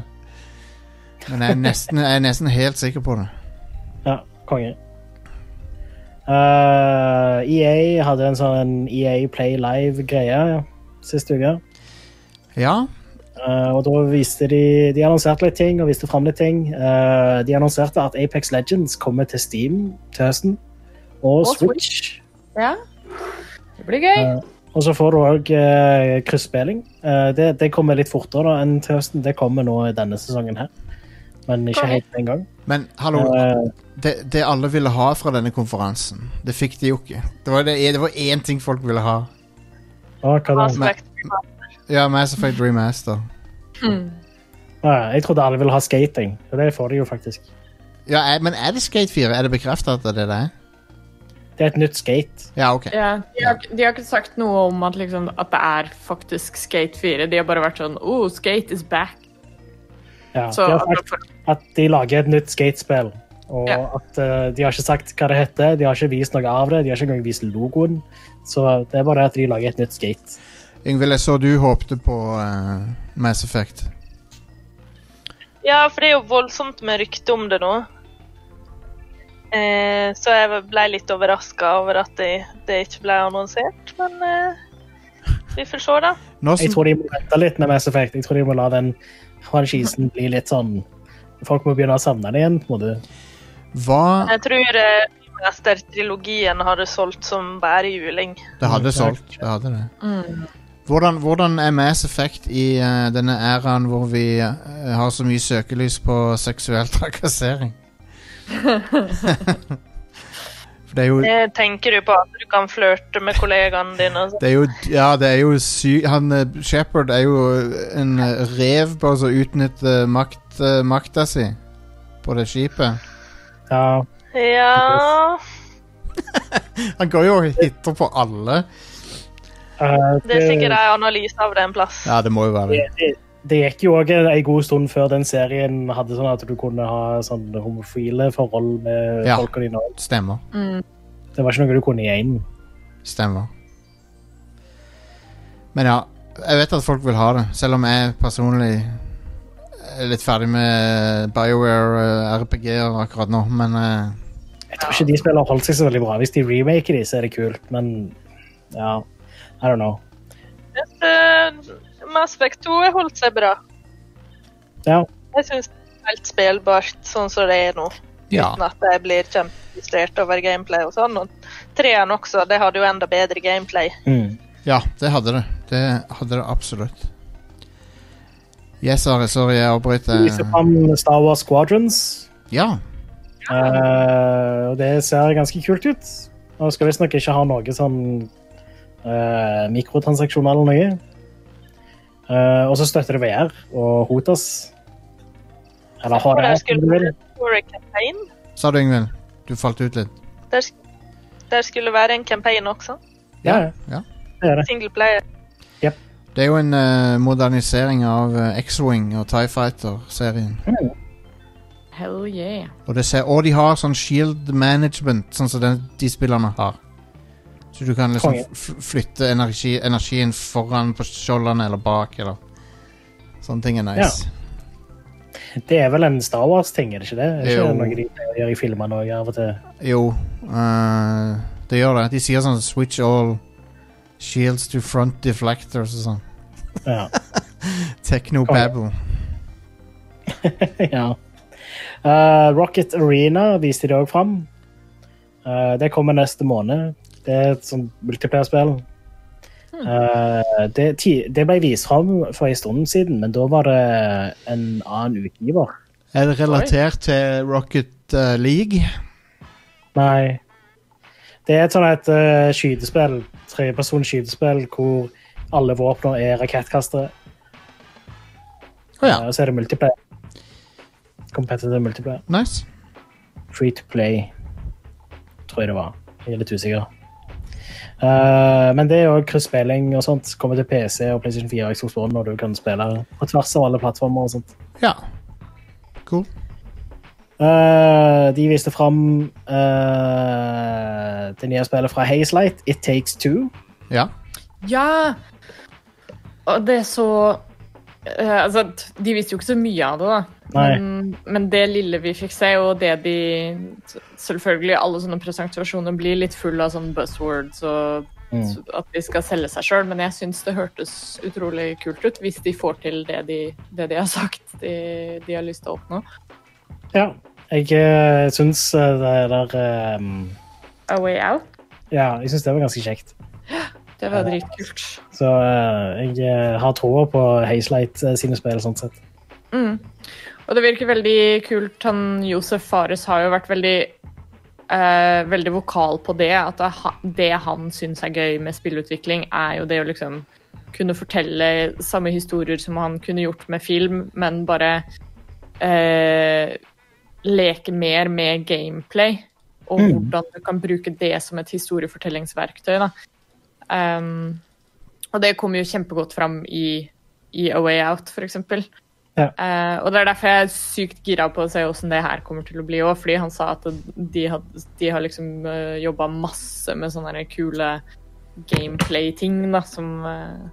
Men jeg er nesten, jeg er nesten helt sikker på det. Ja, konge. Eh, EA hadde en sånn EA Play Live-greie ja, sist uke. Ja. Uh, og da viste de De annonserte litt ting og viste fram litt ting. Uh, de annonserte at Apex Legends kommer til Steam til høsten. Og, Og Switch. Ja. Det blir gøy. Og så får du òg uh, krysspilling. Eh, det, det kommer litt fortere da enn til høsten. Det kommer nå i denne sesongen her. Men ikke helt med en gang. Men hallo, det, det alle ville ha fra denne konferansen, det fikk de jo ikke. Det var, det, det var én ting folk ville ha. å, hva da? Ja, Mass Effect Remaster. Mm. Ah, jeg trodde alle ville ha skating. Og det får de jo faktisk. Ja, er, Men er det Skate 4? Er det bekrefta at det er det? Det er et nytt skate. Ja, ok. Ja, de, har, de har ikke sagt noe om at, liksom, at det er faktisk Skate 4. De har bare vært sånn Oh, Skate is back. Ja, Så- de har sagt at de lager et nytt skatespill. Og Ja. at uh, de har ikke sagt hva det heter, de har ikke vist noe av det, de har ikke engang vist logoen. Så det er bare at de lager et nytt skate. Yngvild, jeg så du håpte på uh, Mass Effect. Ja, for det er jo voldsomt med rykte om det nå. Eh, så jeg ble litt overraska over at det, det ikke ble annonsert, men eh, vi får se, da. Jeg tror de må vente litt med Mass Effect. Jeg tror de må la den franchisen bli litt sånn Folk må begynne å savne det igjen. på en måte. Hva Jeg tror eh, Master-trilogien hadde solgt som bare juling. Det hadde solgt. Det hadde det. Mm. Hvordan, hvordan er Mass Effect i uh, denne æraen hvor vi uh, har så mye søkelys på seksuell trakassering? For det er jo Eh, tenker du på at du kan flørte med kollegaene dine? sånn? Det er jo, ja, det er jo sy... Han uh, Shepard er jo en rev på å utnytte makt, makta si på det skipet. Ja. Ja Han går jo og hitter på alle. Uh, Det er sikkert en analyse av det en plass. Ja, det må jo være det. det, det gikk jo òg en god stund før den serien hadde sånn at du kunne ha sånn homofile forhold med Ja. folka dine. Stemmer. Det var ikke noe du kunne i én. Stemmer. Men ja, jeg vet at folk vil ha det, selv om jeg personlig er litt ferdig med BioWare RPG-er akkurat nå, men eh, Jeg tror ikke de spillene har holdt seg så veldig bra. Hvis de remaker de, så er det kult, men ja, I don't know. Uh, Mass Effect 2 har holdt seg bra. Ja. Jeg syns det er helt spillbart sånn som det er nå. Ja. Uten at jeg blir kjempefrustrert over gameplay og sånn. Og treeren også, det hadde jo enda bedre gameplay. ja, det hadde det. Det hadde det absolutt. Yes, sorry, sorry, jeg avbryter. De viser fram Star Wars Squadrons. Ja. Uh, og det ser ganske kult ut. Og skal visstnok ikke ha noe sånn uh, mikrotransaksjoner eller noe. Uh, og så støtter det VR og Hotas. Eller har det, skulle være story campaign. Sa du, Yngvild? Du falt ut litt. Der, der skulle være en campaign også. Ja, ja. Ja. Det er det. Single player. Det er jo en eh, modernisering av eh, X-Wing og TIE Fighter-serien. Hell yeah. Og, det ser, og de har sånn shield management, sånn som den, de spillerne har. Så du kan liksom Konge. f flytte energi, energien foran på skjoldene eller bak, eller Sånne ting er nice. Det er vel en Star Wars-ting, er det ikke det? Er ikke Jo. det noe de pleier å gjøre i filmene òg av og til? Jo, eh, det gjør det. De sier sånn 'switch all shields to front deflectors' og sånn. Ja. Techno-babble. ja. Uh, Rocket Arena viste de òg fram. Uh, det kommer neste måned. Det er et sånt multiplayer-spill. Eh, det, det ble vist fram for en stund siden, men da var det en annen utgiver. Er det relatert til Rocket eh, League? Nei. Det er et sånt et uh, skytespill, tredjepersons skytespill, hvor alle våpner er rakettkastere. Oh, ja. Eh, og så er det multiplayer. Competitive multiplayer. Nice. Free to play, tror jeg det var. Jeg er litt usikker. Uh, men det er òg krysspilling og sånt. Kommer til PC og PlayStation 4 og Xbox One, og du kan spille på tvers av alle plattformer og sånt. Ja. Cool. Uh, de viste fram eh, det nye spillet fra Hazelight, It Takes Two. Ja. Ja! Og det er så eh, Altså, de visste jo ikke så mye av det, da. Nei. Men, men det lille vi fikk se, og det de Selvfølgelig, alle sånne presentasjoner blir litt full av sånne buzzwords og Mm. at de skal selge seg sjøl, men jeg syns det hørtes utrolig kult ut hvis de får til det de, det de har sagt de, de har lyst til å oppnå. Ja. Jeg uh, syns eh, det der eh, A Way Out. Ja, jeg syns det var ganske kjekt. Det var dritkult. Så eh, jeg eh, har troa på Hazelight eh, sine spill, sånn sett. Mm. Og det virker veldig kult. Han Josef Fares har jo vært veldig eh, veldig vokal på det. At det, det han syns er gøy med spillutvikling, er jo det å liksom kunne fortelle samme historier som han kunne gjort med film, men bare eh, leke mer med gameplay. Og Mm. hvordan du kan bruke det som et historiefortellingsverktøy. Um, og det kommer jo kjempegodt fram i, i A Way Out, eksempel. Ja. Uh, og det er derfor jeg er sykt gira på å se hvordan det her kommer til å bli òg. Fordi han sa at de, had, de har liksom uh, jobba masse med sånne kule gameplay-ting da, som, uh,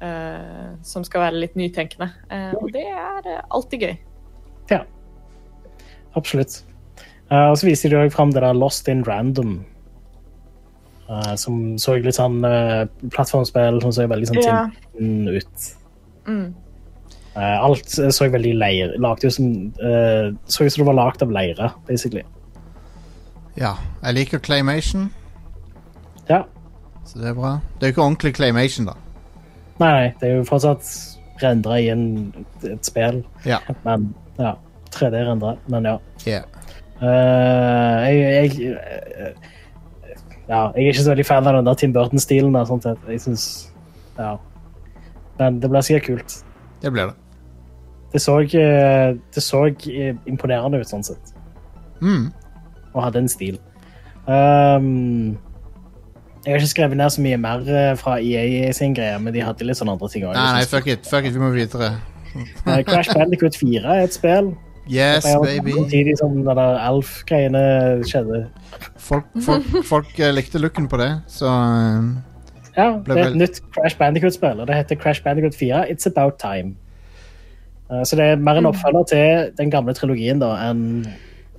uh, som skal være litt nytenkende. Eh, og det er eh, alltid gøy. Ja. Absolutt. Eh, og så viser de òg fram det der Lost in Random. uh, som så litt sånn uh, plattformspill som så veldig sånn Ja. Tintin ut. Mm. Eh, alt så veldig leir lagt ut som eh, Så ut som det var lagd av leire, basically. Ja. Jeg liker claymation, Ja. så det er bra. Det er jo ikke ordentlig claymation, da. Nei, nei, det er jo fortsatt rendra i en, et spill. Ja. Men ja. 3D-rendra, men ja. Yeah. Eh, jeg, jeg eh, Ja, jeg er ikke så veldig fan av den der Tim Burton-stilen. Sånn. Jeg synes, Ja. Men det blir sikkert kult. Det blir det. Det så, eh, det så imponerende ut, sånn sett. Mm. og hadde en stil. Um, jeg har ikke skrevet ned så mye mer fra EA sin greie, men de hadde litt sånne andre ting òg. Nei, nei, fuck it. Fuck it, vi må videre. Crash Bandicoot 4 er et spill. Yes, baby. Samtidig som den der Alf-greiene skjedde. Folk, folk, folk eh, likte looken på det, så eh, Ja, det er et nytt Crash Bandicoot-spill, og det heter Crash Bandicoot 4 It's About Time. Eh, Så det er mer en oppfølger til den gamle trilogien, da, enn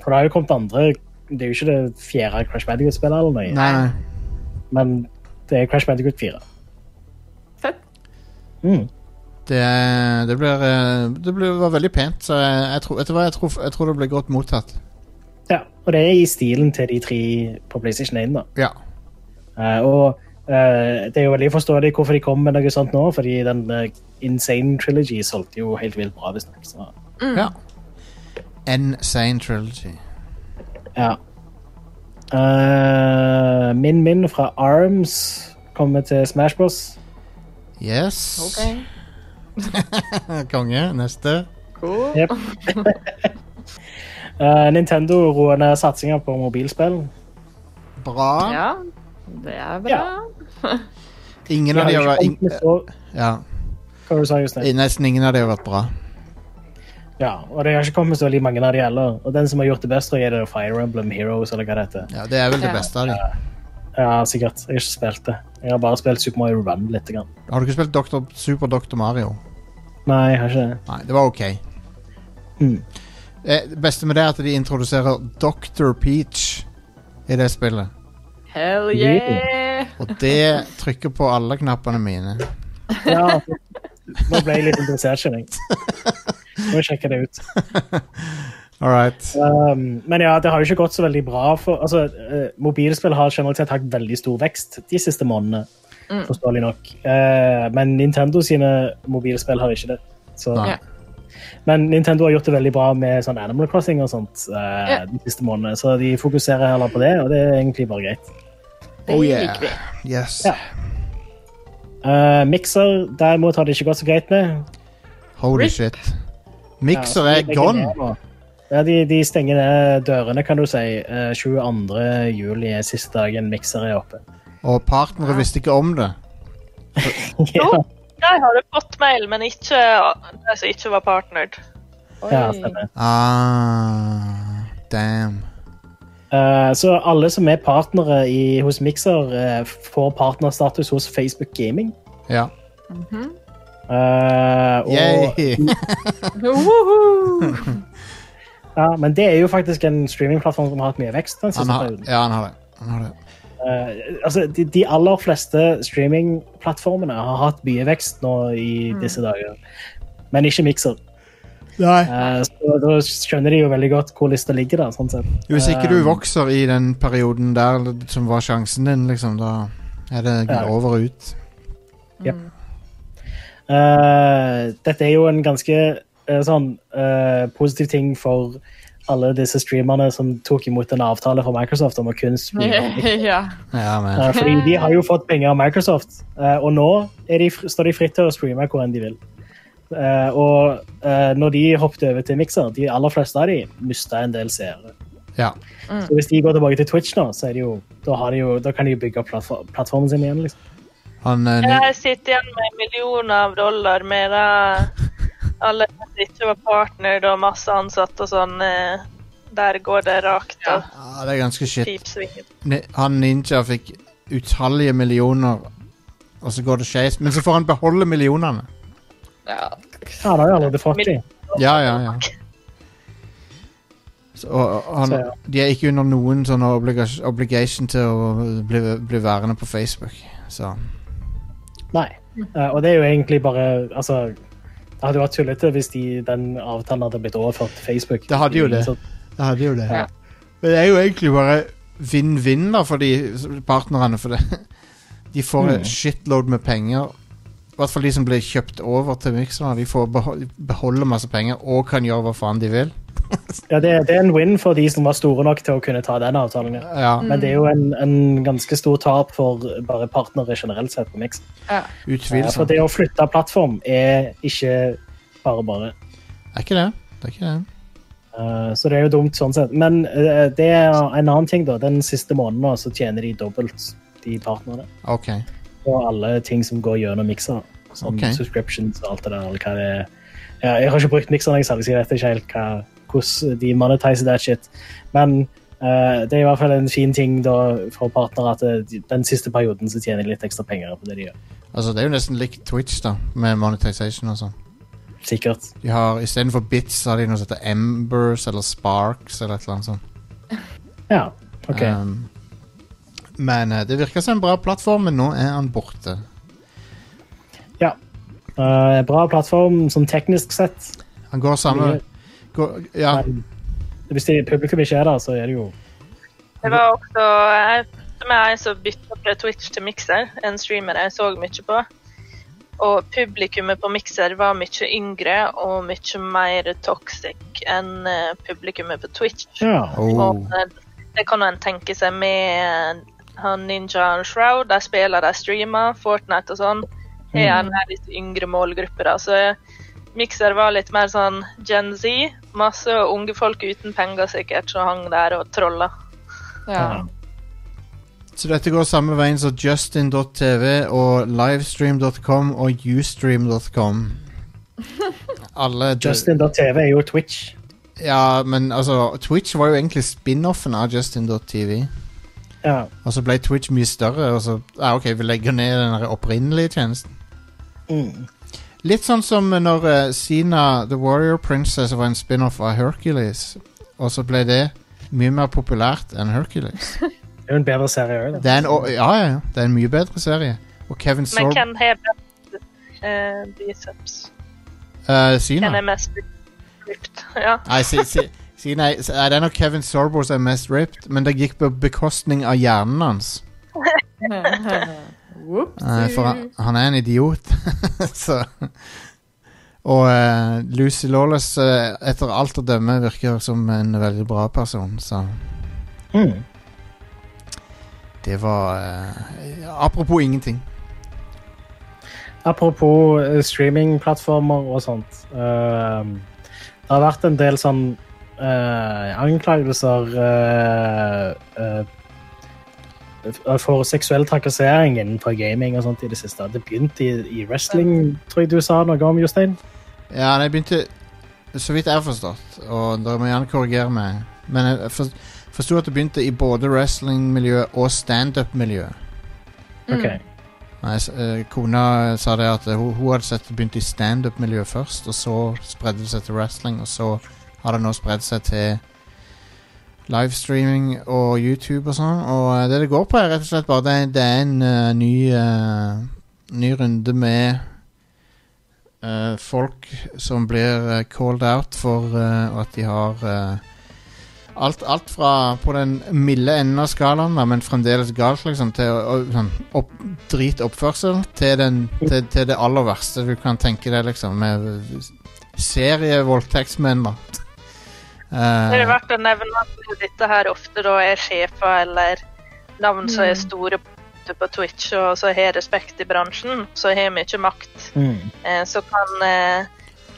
For det har jo kommet andre Det er jo ikke det fjerde Crash Bandicoot-spillet, eller noe. Nei, nei. Men det er Crash Bandicoot 4. Fett. Mm. Det, det, blir, eh, det blir, var veldig pent, så jeg, jeg, tror, hva, jeg, tror, jeg tror det blir godt mottatt. Ja, og det er i stilen til de tre på PlayStation 1, da. Ja. Uh, og uh, det er jo veldig forståelig hvorfor de kom med noe sånt nå, fordi den uh, Insane Trilogy solgte jo helt vilt bra, visstnok. så- ja. Insane Trilogy. Ja. Eh, Min Min fra Arms kommer til Smash Bros. Yes. Konge. Neste. Yep. uh, Nintendo roer ned satsinga på mobilspill. Bra. Ja, det er bra. Ingen av de har vært ja. Hva du sa just nå? Nesten ingen av de har vært bra. Ja, og det har ikke kommet så veldig mange av de heller. Og den som har gjort det best, er det Fire Emblem Heroes, eller hva det heter. Ja, det er vel det beste av de. Ja, sikkert. Jeg har ikke spilt det. Jeg har bare spilt Super Mario Run litt. Grann. Har du ikke spilt Doktor, Super Dr. Mario? Nei, jeg har ikke det. Nei, det var ok. Mm. Eh, Det beste med det er at de introduserer Dr. Peach i det spillet. Hell yeah! Og det trykker på alle knappene mine. Ja, nå ble jeg litt interessert, skjønner jeg. Må sjekke det ut. All right. Um, men ja, det har jo ikke gått så veldig bra. for altså, eh, Mobilspill har generelt sett hatt veldig stor vekst de siste månedene. Mm. Forståelig nok. Eh, men Nintendo sine mobilspill har ikke det. Så. Ja. Men Nintendo har gjort det veldig bra med sånn Animal Crossing og sånt eh, Ja. de siste månedene, så de fokuserer heller på det, og det er egentlig bare greit. Oh yeah. Yes. Ja. Eh, Mixer derimot har det ikke gått så greit med. Holy shit. Mixer Ja, er gone. Ja, de, de stenger ned dørene, kan du si. Eh, 22. juli er siste dagen Mixer er oppe. Og partnere visste ikke om det. ja, Jeg hadde fått mail, men ikke de som ikke var partnered. ja, stemmer. Ah, damn. Uh, så alle som er partnere i, hos Mixer, uh, får partnerstatus hos Facebook Gaming. Ja. Mm -hmm. Yay. og, ja, men det er jo faktisk en streamingplattform som har hatt mye vekst den Han siste har, perioden. ja, han har det. Han har det. Eh, altså, de, de aller fleste streamingplattformene har hatt mye vekst nå i disse dager, men ikke Mixer. Nei. Eh, så da skjønner de jo veldig godt hvor lista ligger der. sånn sett. Hvis ikke du Eh, vokser i den perioden der som var sjansen din, liksom, da er det Ja. over og ut. Jep. Uh, dette er jo en ganske sånn eh, positiv ting for alle disse streamerne som tok imot en avtale fra Microsoft om å kun streame. ja. Ja, men. Eh, fordi de har jo fått penger av Microsoft, uh, og nå er de, står de fritt til å streame hvor enn de vil. Uh, og eh, når de hoppet over til Mixer, de aller fleste av de mista en del seere. Ja. Så hvis de går tilbake til Twitch nå, så er det jo, da, har de jo, da kan de jo bygge opp plattfor plattformen sin igjen. liksom. Han Jeg sitter igjen med millioner av dollar med det. Alle som ikke var partner og masse ansatte og sånn. eh, Der går det rakt Ja, ja, Det er ganske shit. Han ninja fikk utallige millioner, og så går det skeis. Men så får han beholde millionene. ja. Ja, han er jo allerede fått. Ja, ja, ja. Så, og, og han, Så, ja. De er ikke under noen sånn obligation til å bli, bli værende på Facebook. Så Nei. Eh, og det er jo egentlig bare Altså, det hadde vært tullete hvis de, den avtalen hadde blitt overført til Facebook. Det hadde jo det. Det hadde jo det. Ja. Men det er jo egentlig bare vinn-vinn for de partnerne, for det. De får Mm. en shitload med penger. I hvert fall de som blir kjøpt over til Mixer. De får beholde masse penger og kan gjøre hva faen de vil. Ja, det, det er en win for de som var store nok til å kunne ta den avtalen. Ja. Ja. Men det er jo en, en ganske stor tap for bare partnere generelt sett på Mix. ja. For det å flytte plattform er ikke bare bare. Er ikke det? Det er ikke det. Eh, så det er jo dumt sånn sett. Men eh, det er en annen ting, da. Den siste måneden så tjener de dobbelt, de partnerne. Okay. Og alle ting som går gjennom mikser. Som okay. subscriptions og alt det der. Eller hva det er. Ja, jeg har ikke brukt mikseren, jeg, så jeg vet ikke helt hva, hvordan de monetiser that shit. Men eh, det er i hvert fall en fin ting da, for partnere at eh, den siste perioden så tjener de litt ekstra penger på det de gjør. Altså, det er jo nesten likt Twitch, da, med monetization og sånn. Sikkert. De har Istedenfor bits har de noe som heter Embers eller Sparks eller et eller annet sånt. Ja, ok. Um, men eh, det virker som en bra plattform, men nå er han borte. Ja. Uh, bra plattform sånn teknisk sett. Han går samme Ja. Men hvis det, publikum ikke er der, så er det jo Det var også jeg, som er en som bytta fra Twitch til Mixer, en streamer jeg så mye på. Og publikummet på Mixer var mye yngre og mye mer toxic enn eh, publikummet på Twitch. Ja. Og eh, det kan en tenke seg med han Ninja og Shroud. De spiller, de streamer, Fortnite og sånn. Det er en litt yngre målgruppe. da, så Mixer var litt mer sånn Gen Z. Masse unge folk uten penger sikkert som hang der og trolla. Ja. Så dette går samme veien som Justin.tv og livestream.com og ustream.com. Alle Justin.tv er jo Twitch. Ja, men altså Twitch var jo egentlig spin-offen av Justin.tv. Ja. Og så ble Twitch mye større, og så ja, OK, vi legger ned den opprinnelige tjenesten. Mm. Litt sånn som når uh, Sina The Warrior Princess var en spin-off av Hercules, og så ble det mye mer populært enn Hercules. Det er jo en bedre serie òg, Det er en, å- ja, ja, ja, det er en mye bedre serie. Og Kevin Men Sorb hvem har best uh, biceps? uh, Sina. Hvem er mest ripped? Ja. Nei, si, si, si nei, det er nok Kevin Sorbo som er mest ripped, men det gikk på bekostning av hjernen hans. Nei, for han, han er en idiot. så Og eh, Lucy Lawless, eh, etter alt å dømme, virker som en veldig bra person, så Mm. Det var eh, Apropos ingenting. Apropos eh, streamingplattformer og sånt. eh, det har vært en del sånn eh, anklagelser eh, eh, for seksuell trakassering innenfor gaming og sånt i det siste. Det begynte i, i wrestling, tror jeg du sa noe om, Jostein? Ja, det begynte Så vidt jeg har forstått, og dere må gjerne korrigere meg, men jeg for, forsto at det begynte i både wrestlingmiljø og standup-miljø. Ok. Nei, eh, kona sa det at eh, hun, hun hadde sett det begynte i standup-miljøet først, og så spredde det seg til wrestling, og så har det nå spredd seg til livestreaming og YouTube og sånn. Og eh, det det går på, er rett og slett bare det, det er en uh, ny, uh, ny runde med uh, folk som blir called out for at de har Alt, alt fra på den milde enden av skalaen, men fremdeles galt, liksom, til å, sånn, opp, dritoppførsel, til, den, til, til det aller verste du kan tenke deg, liksom, med serievoldtektsmenn. Det er Eh, verdt å nevne at dette her ofte da er sjefer eller navn som er Mm. store på- Twitch, og som har respekt i bransjen, som har mye makt, Mm. eh, som kan eh,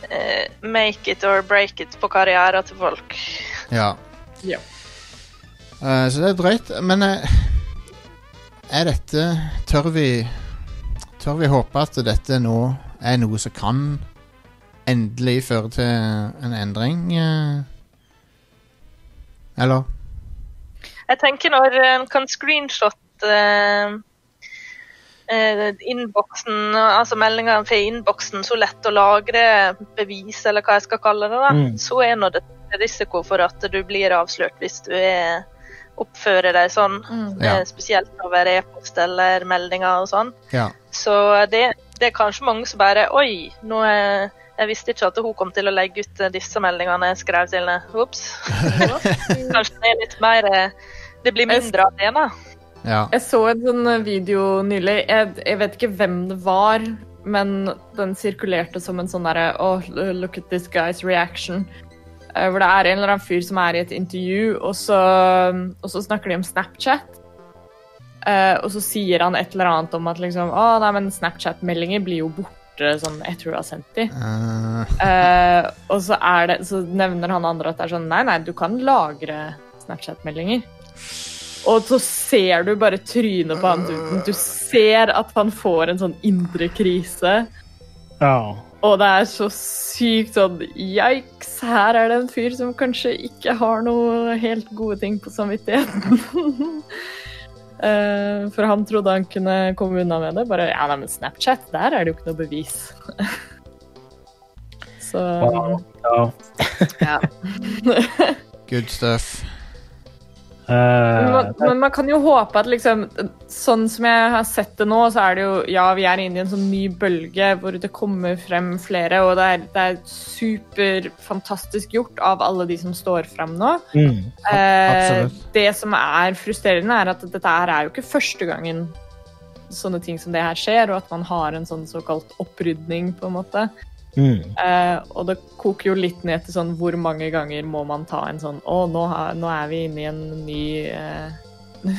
eh, make it or break it på karrieren til folk. Ja. Ja. Uh, så det er drøyt. Men uh, er dette Tør vi Tør vi håpe at dette nå er noe som kan endelig føre til en endring? eh? Eller? Jeg tenker når en kan screenshot eh, eh, innboksen, altså meldingene fra innboksen, så lett å lagre bevis, eller hva jeg skal kalle det, da, Mm. så er nå det risiko for at du blir avslørt hvis du er, oppfører deg sånn, Ja. eh, spesielt over e-post eller meldinger og sånn. Ja. Så det, det er kanskje mange som bare Oi, nå er, jeg visste ikke at hun kom til å legge ut eh, disse meldingene jeg skrev til henne. Ops. Kanskje det er litt mer eh, Det blir mindre av det, da. Ja. Jeg så en sånn video nylig. Jeg, jeg vet ikke hvem det var, men den sirkulerte som en sånn derre Oh, look at this guy's reaction. Eh, Hvor det er en eller annen fyr som er i et intervju, og så, og så snakker de om Snapchat. Eh, og så sier han et eller annet om at liksom, oh, nei, men Snapchat-meldinger blir jo borte kortere sånn Jeg tror du har sendt de. Uh. Eh, og så, er det, så nevner han andre at det er sånn Nei, nei, du kan lagre Snapchat-meldinger. Og så ser du bare trynet på han duden. Du ser at han får en sånn indre krise. Ja. Og det er så sykt sånn Yikes, her er det en fyr som kanskje ikke har noe helt gode ting på samvittigheten. Eh, for han trodde han kunne komme unna med det. Bare ja, nei, men Snapchat, der er det jo ikke noe bevis. så Ja. ja. good stuff. Eh, Men, men man kan jo håpe at liksom Sånn som jeg har sett det nå, så er det jo Ja, vi er inne i en sånn ny bølge hvor det kommer frem flere, og det er, det er superfantastisk gjort av alle de som står frem nå. Mm. Eh, det som er frustrerende, er at dette her er jo ikke første gangen sånne ting som det her skjer, og at man har en sånn såkalt opprydning, på en måte. Mm. Eh, og det koker jo litt ned til sånn hvor mange ganger må man ta en sånn Å, nå, har, nå er vi inne i en ny, uh,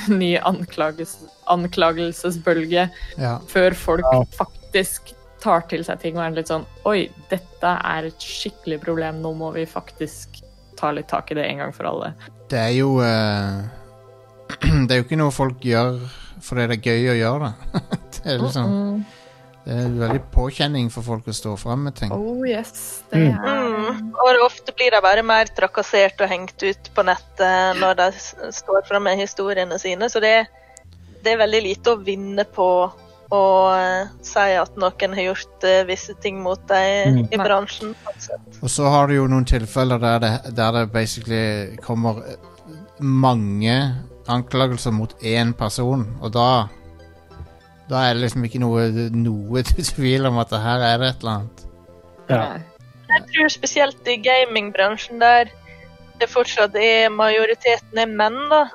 ny anklages, anklagelsesbølge Ja. før folk Ja. faktisk tar til seg ting og er litt sånn Oi, dette er et skikkelig problem, nå må vi faktisk ta litt tak i det en gang for alle. Det er jo uh, Det er jo ikke noe folk gjør fordi det er gøy å gjøre det. det er liksom Mm. Det er veldig påkjenning for folk å stå fram med ting. Oh yes, det Mm. er Mm. Og ofte blir de bare mer trakassert og hengt ut på nettet når de står fram med historiene sine. Så det, det er veldig lite å vinne på å eh, si at noen har gjort eh, visse ting mot deg Mm. i bransjen. Og så har du jo noen tilfeller der det, der det basically kommer eh, mange anklagelser mot én person, og da Da er det liksom ikke noe, noe tvil om at det her er det et eller annet. Ja. Jeg tror spesielt i gamingbransjen der det fortsatt er majoriteten er menn, da.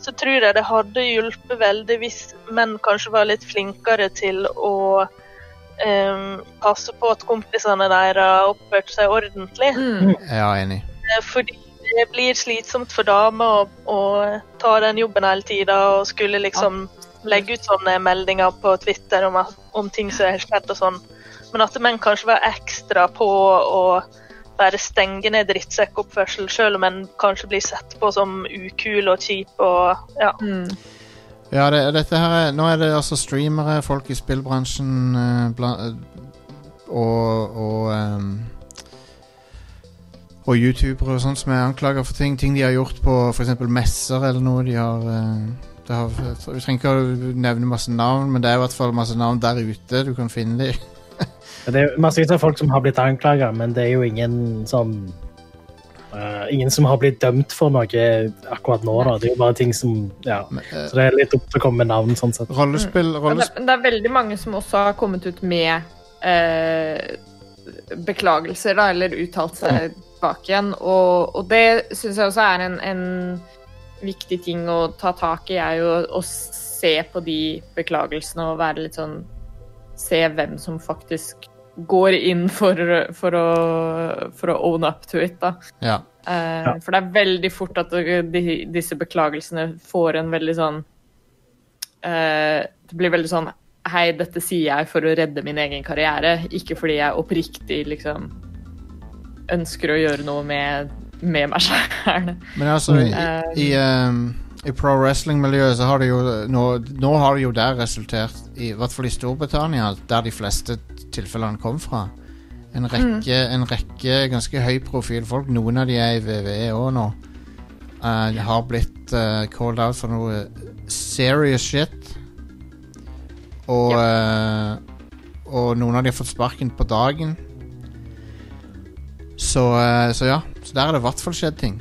Så tror jeg det hadde hjulpet veldig hvis menn kanskje var litt flinkere til å um, passe på at kompisene deres oppførte seg ordentlig. Mm. Ja, enig. Eh, Fordi det blir slitsomt for damer å, å ta den jobben hele tida og skulle liksom legge ut sånne meldinger på Twitter om, at, om ting som har skjedd og sånn. Men at menn kanskje var ekstra på å bare stenge ned drittsekkoppførsel, selv om en kanskje blir sett på som ukul og kjip og ja. Mm. Ja, det, dette her er, Nå er det altså streamere, folk i spillbransjen eh, bla, og og, um og youtubere og sånt som er anklaga for ting. Ting de har gjort på f.eks. messer eller noe. De har, det har Vi trenger ikke å nevne masse navn, men det er i hvert fall masse navn der ute. Du kan finne dem. Det er massevis av folk som har blitt anklaga, men det er jo ingen sånn uh, Ingen som har blitt dømt for noe akkurat nå, da. Det er jo bare ting som Ja. eh, Så det er litt opp til å komme med navn, sånn sett. Rollespill, rollespill. det, det er veldig mange som også har kommet ut med uh, beklagelser, da, eller uttalt seg tilbake igjen. Og, og det syns jeg også er en, en viktig ting å ta tak i, er jo å, se på de beklagelsene og være litt sånn Se hvem som faktisk går inn for, for, å, for å own up to it, da. Ja. Uh, For det er veldig fort at de, disse beklagelsene får en veldig sånn uh, Det blir veldig sånn Hei, dette sier jeg for å redde min egen karriere, ikke fordi jeg oppriktig liksom ønsker å gjøre noe med, med meg sjæl. Men altså, i, Eh, i, um, i pro wrestling-miljøet så har det jo nå, nå har det jo der resultert, i, i hvert fall i Storbritannia, der de fleste tilfellene kom fra. En rekke, en rekke ganske høyprofil folk, noen av de er i VVE òg nå, uh, har blitt uh, called out for noe serious shit. Og, eh, og noen av de har fått sparken på dagen. Så, eh, så ja, så der er det i hvert fall skjedd ting.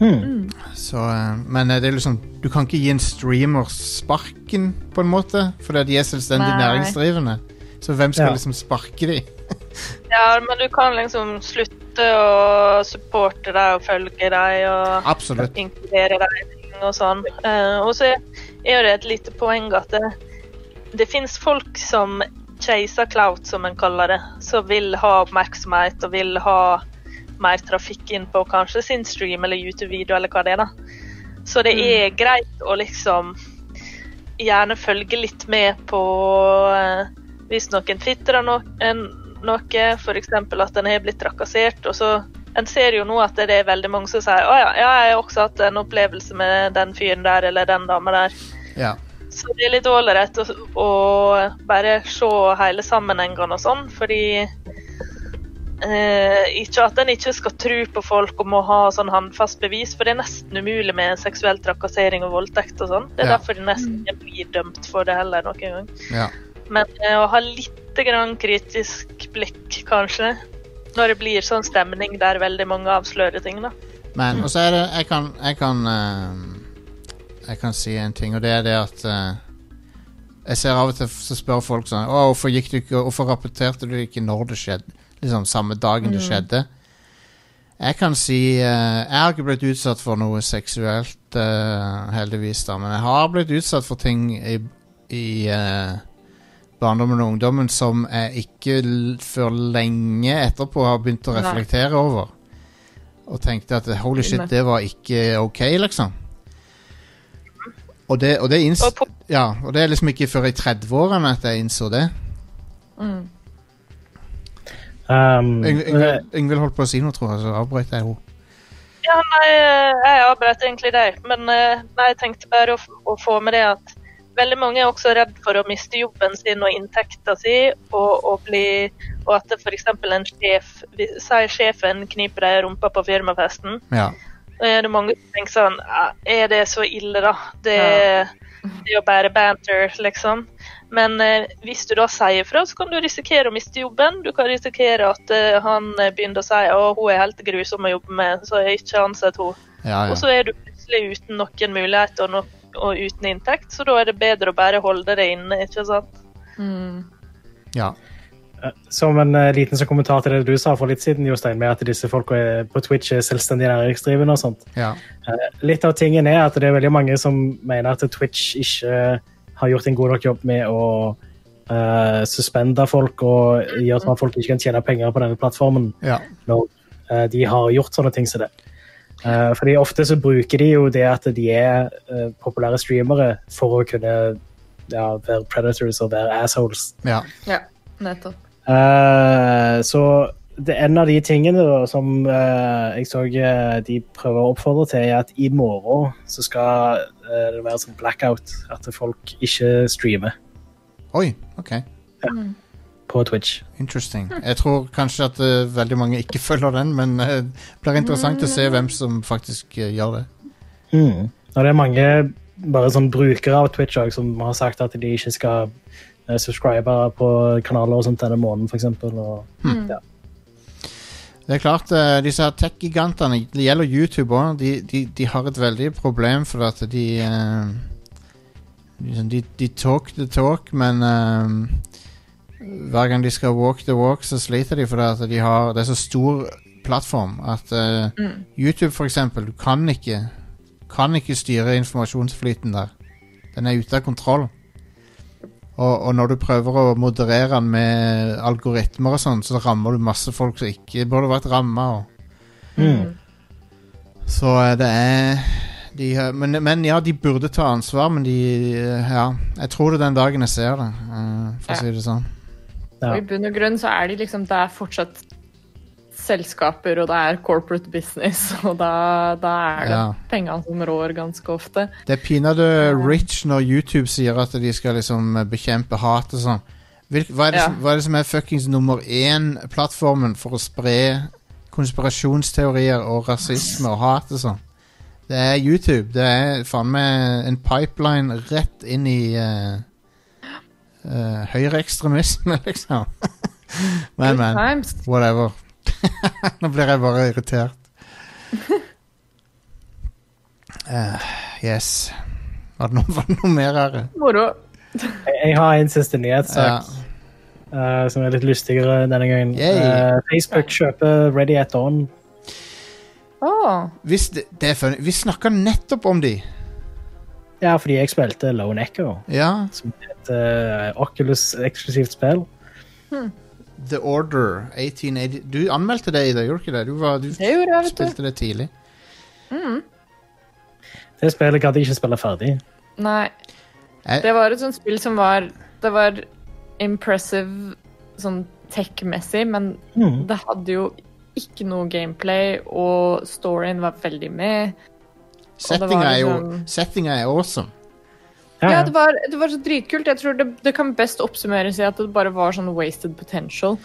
Hmm. Så, eh, men eh, det er liksom Du kan ikke gi en streamer sparken, på en måte, fordi de er selvstendig næringsdrivende. Så hvem skal Ja. liksom sparke de? ja, men du kan liksom slutte å supporte deg og følge deg og Absolutt. inkludere deg og sånn. Eh, og så er jo det et lite poeng at det, det fins folk som chaser clout, som en kaller det, som vil ha oppmerksomhet og vil ha mer trafikk inn på kanskje sin stream eller YouTube-video eller hva det er. da. Så det er greit å liksom gjerne følge litt med på eh, hvis noen twitrer no noe, f.eks. at en har blitt trakassert, og så En ser jo nå at det er veldig mange som sier å ja, ja, jeg har også hatt en opplevelse med den fyren der eller den dama der. Ja. Så det er litt ålreit å, å bare se hele sammenhengene og sånn, fordi eh, Ikke at en ikke skal tro på folk og må ha sånn håndfast bevis, for det er nesten umulig med seksuell trakassering og voldtekt og sånn. Det er Ja. derfor de nesten ikke blir dømt for det heller noen gang. Ja. Men eh, å ha litt grann kritisk blikk, kanskje, når det blir sånn stemning der veldig mange avslører ting, da. Men, og så er det Jeg kan Jeg kan, uh, jeg kan si en ting, og det er det at uh, Jeg ser av og til så spør folk sånn Å, hvorfor gikk du ikke Hvorfor rapporterte du ikke når det skjedde? Liksom samme dagen det Mm. skjedde. Jeg kan si eh, Jeg har ikke blitt utsatt for noe seksuelt, eh, heldigvis, da, men jeg har blitt utsatt for ting i, i eh, barndommen og ungdommen som jeg ikke før lenge etterpå har begynt å Nei. reflektere over. Og tenkte at holy shit, det var ikke ok, liksom. Og det, og, det inns ja, og det er liksom ikke før i 30-årene at jeg innså det. Mm. Um, Yngvild Yngvild holdt på å si noe, tror jeg, så avbrøt jeg henne. Ja, nei, eh, jeg avbrøt egentlig deg, men eh, nei, jeg tenkte bare å, å få med det at veldig mange er også redd for å miste jobben sin og inntekta si, og, og, bli, og at f.eks. en sjef sier Si sjefen kniper deg i rumpa på firmafesten. Ja. Da er det mange som tenker sånn Er det så ille, da? Det, det er jo bare banter, liksom. Men eh, hvis du da sier fra, så kan du risikere å miste jobben. Du kan risikere at eh, han eh, begynner å si at hun er helt grusom å jobbe med, så jeg ikke ansetter henne. Ja, ja. Og så er du plutselig uten noen muligheter og, no og uten inntekt, så da er det bedre å bare holde det inne, ikke sant? Ja. Som en liten kommentar til det du sa for litt siden, Jostein, med at disse folka på Twitch er selvstendig næringsdrivende og sånt. Ja. Litt av tingen er at det er veldig mange som mener at Twitch ikke har gjort en god nok jobb med å uh, suspende folk og gjøre sånn at folk ikke kan tjene penger på denne plattformen Ja. når uh, de har gjort sånne ting som det. Uh, fordi ofte så bruker de jo det at de er uh, populære streamere for å kunne ja, være predators og være assholes. Ja. Ja, nettopp. Eh, så det en av de tingene da, som eh, jeg så eh, de prøver å oppfordre til, er at i morgen så skal eh, det være sånn blackout. At folk ikke streamer Oi, ok. på Twitch. Interesting. Jeg tror kanskje at uh, veldig mange ikke følger den, men uh, det blir interessant å se hvem som faktisk uh, gjør det. Mm. Og det er mange bare sånn brukere av Twitch også, som har sagt at de ikke skal eh, subscribe på kanaler og sånt denne måneden, for eksempel. Hmm. ja. Det er klart, uh, disse her tech-gigantene, det gjelder YouTube òg, de, de, de har et veldig problem for at de uh, de, de, talk the talk, men uh, hver gang de skal walk the walk, så sliter de fordi de har Det er så stor plattform at uh, Mm. YouTube, for eksempel, du kan ikke kan ikke styre informasjonsflyten der. Den er ute av kontroll. Og, og når du prøver å moderere den med algoritmer og sånn, så rammer du masse folk som ikke burde vært ramma. Mm. Så eh, det er de, men, men ja, de burde ta ansvar, men de eh, Ja. Jeg tror det den dagen jeg ser det, eh, for å si det sånn. Og i bunn og grunn så er de liksom Det er fortsatt selskaper, og det er corporate business, og da, da er det Ja. pengene som rår ganske ofte. Det er pinadø rich når YouTube sier at de skal liksom bekjempe hat og sånn. Hva, Ja. hva er det som er fuckings nummer én-plattformen for å spre konspirasjonsteorier og rasisme og hat og sånn? Det er YouTube. Det er faen meg en pipeline rett inn i uh, høyreekstremisme, liksom. men, man men. Whatever. Nå blir jeg bare irritert. Uh, yes. Var det, noe, var det noe mer her? Moro. Jeg, har en siste nyhetssak eh, som er litt lystigere denne gangen. Eh, Facebook kjøper Ready at Dawn. Åh. Hvis det, det er funny. Vi snakka nettopp om de. Ja, fordi jeg spilte Lone Echo, Ja. som er et uh, Oculus-eksklusivt spill. The Order 1880 Du anmeldte det, i dag, gjorde du ikke det? Du, var, du Det gjorde jeg, du. spilte det tidlig. Mm. Det spillet gadd jeg ikke spille ferdig. Nei. Det var et sånt spill som var Det var impressive sånn tech-messig, men Mm. det hadde jo ikke noe gameplay, og storyen var veldig med. Og det var Settinga er jo liksom- Settinga er awesome. Ja, det, var, det var så dritkult. Jeg tror det, det kan best oppsummeres i at det bare var sånn wasted potential.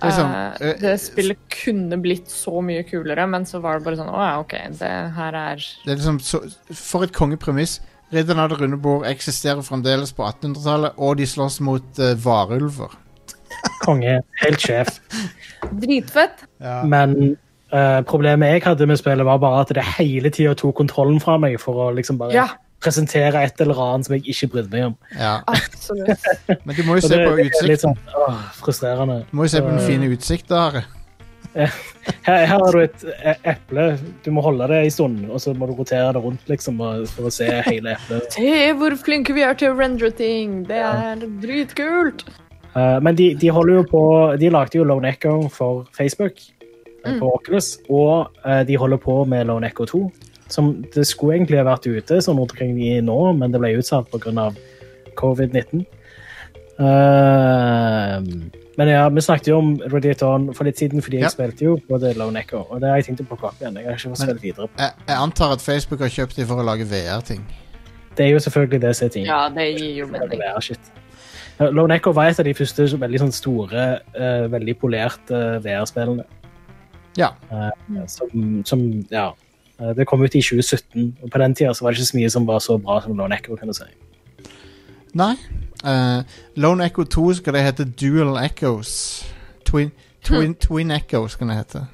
Det sånn, Eh, eh, det spillet kunne blitt så mye kulere, men så var det bare sånn Å ja, OK, det her er Det er liksom så, For et kongepremiss. Ridderne av det runde bord eksisterer fremdeles på 1800-tallet, og de slåss mot uh, varulver. Konge. Helt sjef. Dritfett. Men uh, problemet jeg hadde med spillet, var bare at det hele tida tok kontrollen fra meg for å liksom bare Ja. Presentere et eller annet som jeg ikke brydde meg om. Ja. Absolutt. Men du må jo se det- på er Litt sånn, åh, frustrerende. Du må jo se på den fine utsikten her. Her, her har du et e- eple. Du må holde det en stund, og så må du rotere det rundt liksom, for å se hele eplet. Se hvor flinke vi er til å rendre ting! Det er dritkult! Uh, men de, de holder jo på De lagde jo Lone Echo for Facebook mm. på Oculus, og uh, de holder på med Lone Echo 2. Som det skulle egentlig ha vært ute sånn rundt omkring i nå, men det ble utsatt pga. covid-19. Uh, men ja, vi snakket jo om On for litt siden, fordi jeg spilte jo både Lone Echo, og det har jeg tenkt å plukke opp igjen. Jeg har ikke fått spilt videre. Jeg, jeg antar at Facebook har kjøpt dem for å lage VR-ting. Det er jo selvfølgelig det som er tingen. Ja, det gir jo mening. Lone Echo var et av de første så veldig sånn store, uh, veldig polerte VR-spillene. Ja. Uh, som, som Ja. Eh, Det kom ut i 2017, og på den tida var det ikke så mye som var så bra som Lone Echo, kan du si. Nei. Uh, Lone Echo 2 skal det hete Dual Echoes. Twin, twin, twin Echo skal det hete.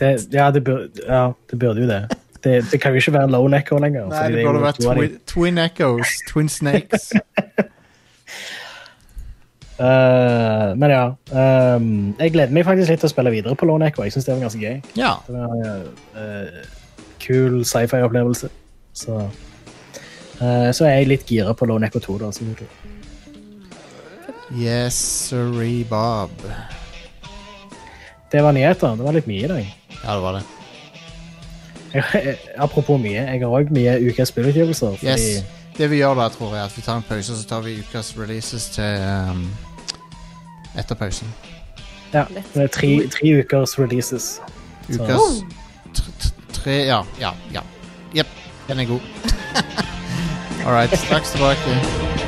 Det, ja, det burde, ja, det burde jo det. det. Det kan jo ikke være Lone Echo lenger. Nei, det burde vært de. twin, twin Echoes. Twin Snakes. Eh, men ja. Um, jeg gleder meg faktisk litt til å spille videre på Lone Echo. Jeg synes det var ganske gøy. Ja. Det var eh, kul sci-fi-opplevelse. Så, uh, så er jeg litt gira på Lone Echo 2. Da. Yes, sorry, Bob. det var nyheter. Det var litt mye i dag. Ja, det var det. Jeg, apropos mye, jeg har òg mye ukas spillutgivelser. Yes. Det vi gjør da, tror jeg, at vi tar en pause, og så tar vi ukas releases til um, etter pausen. ja, det er tre, tre ukers releases. Så- Ukas tr- tr- tre Ja, ja, ja. Jepp, den er god. All right, straks tilbake.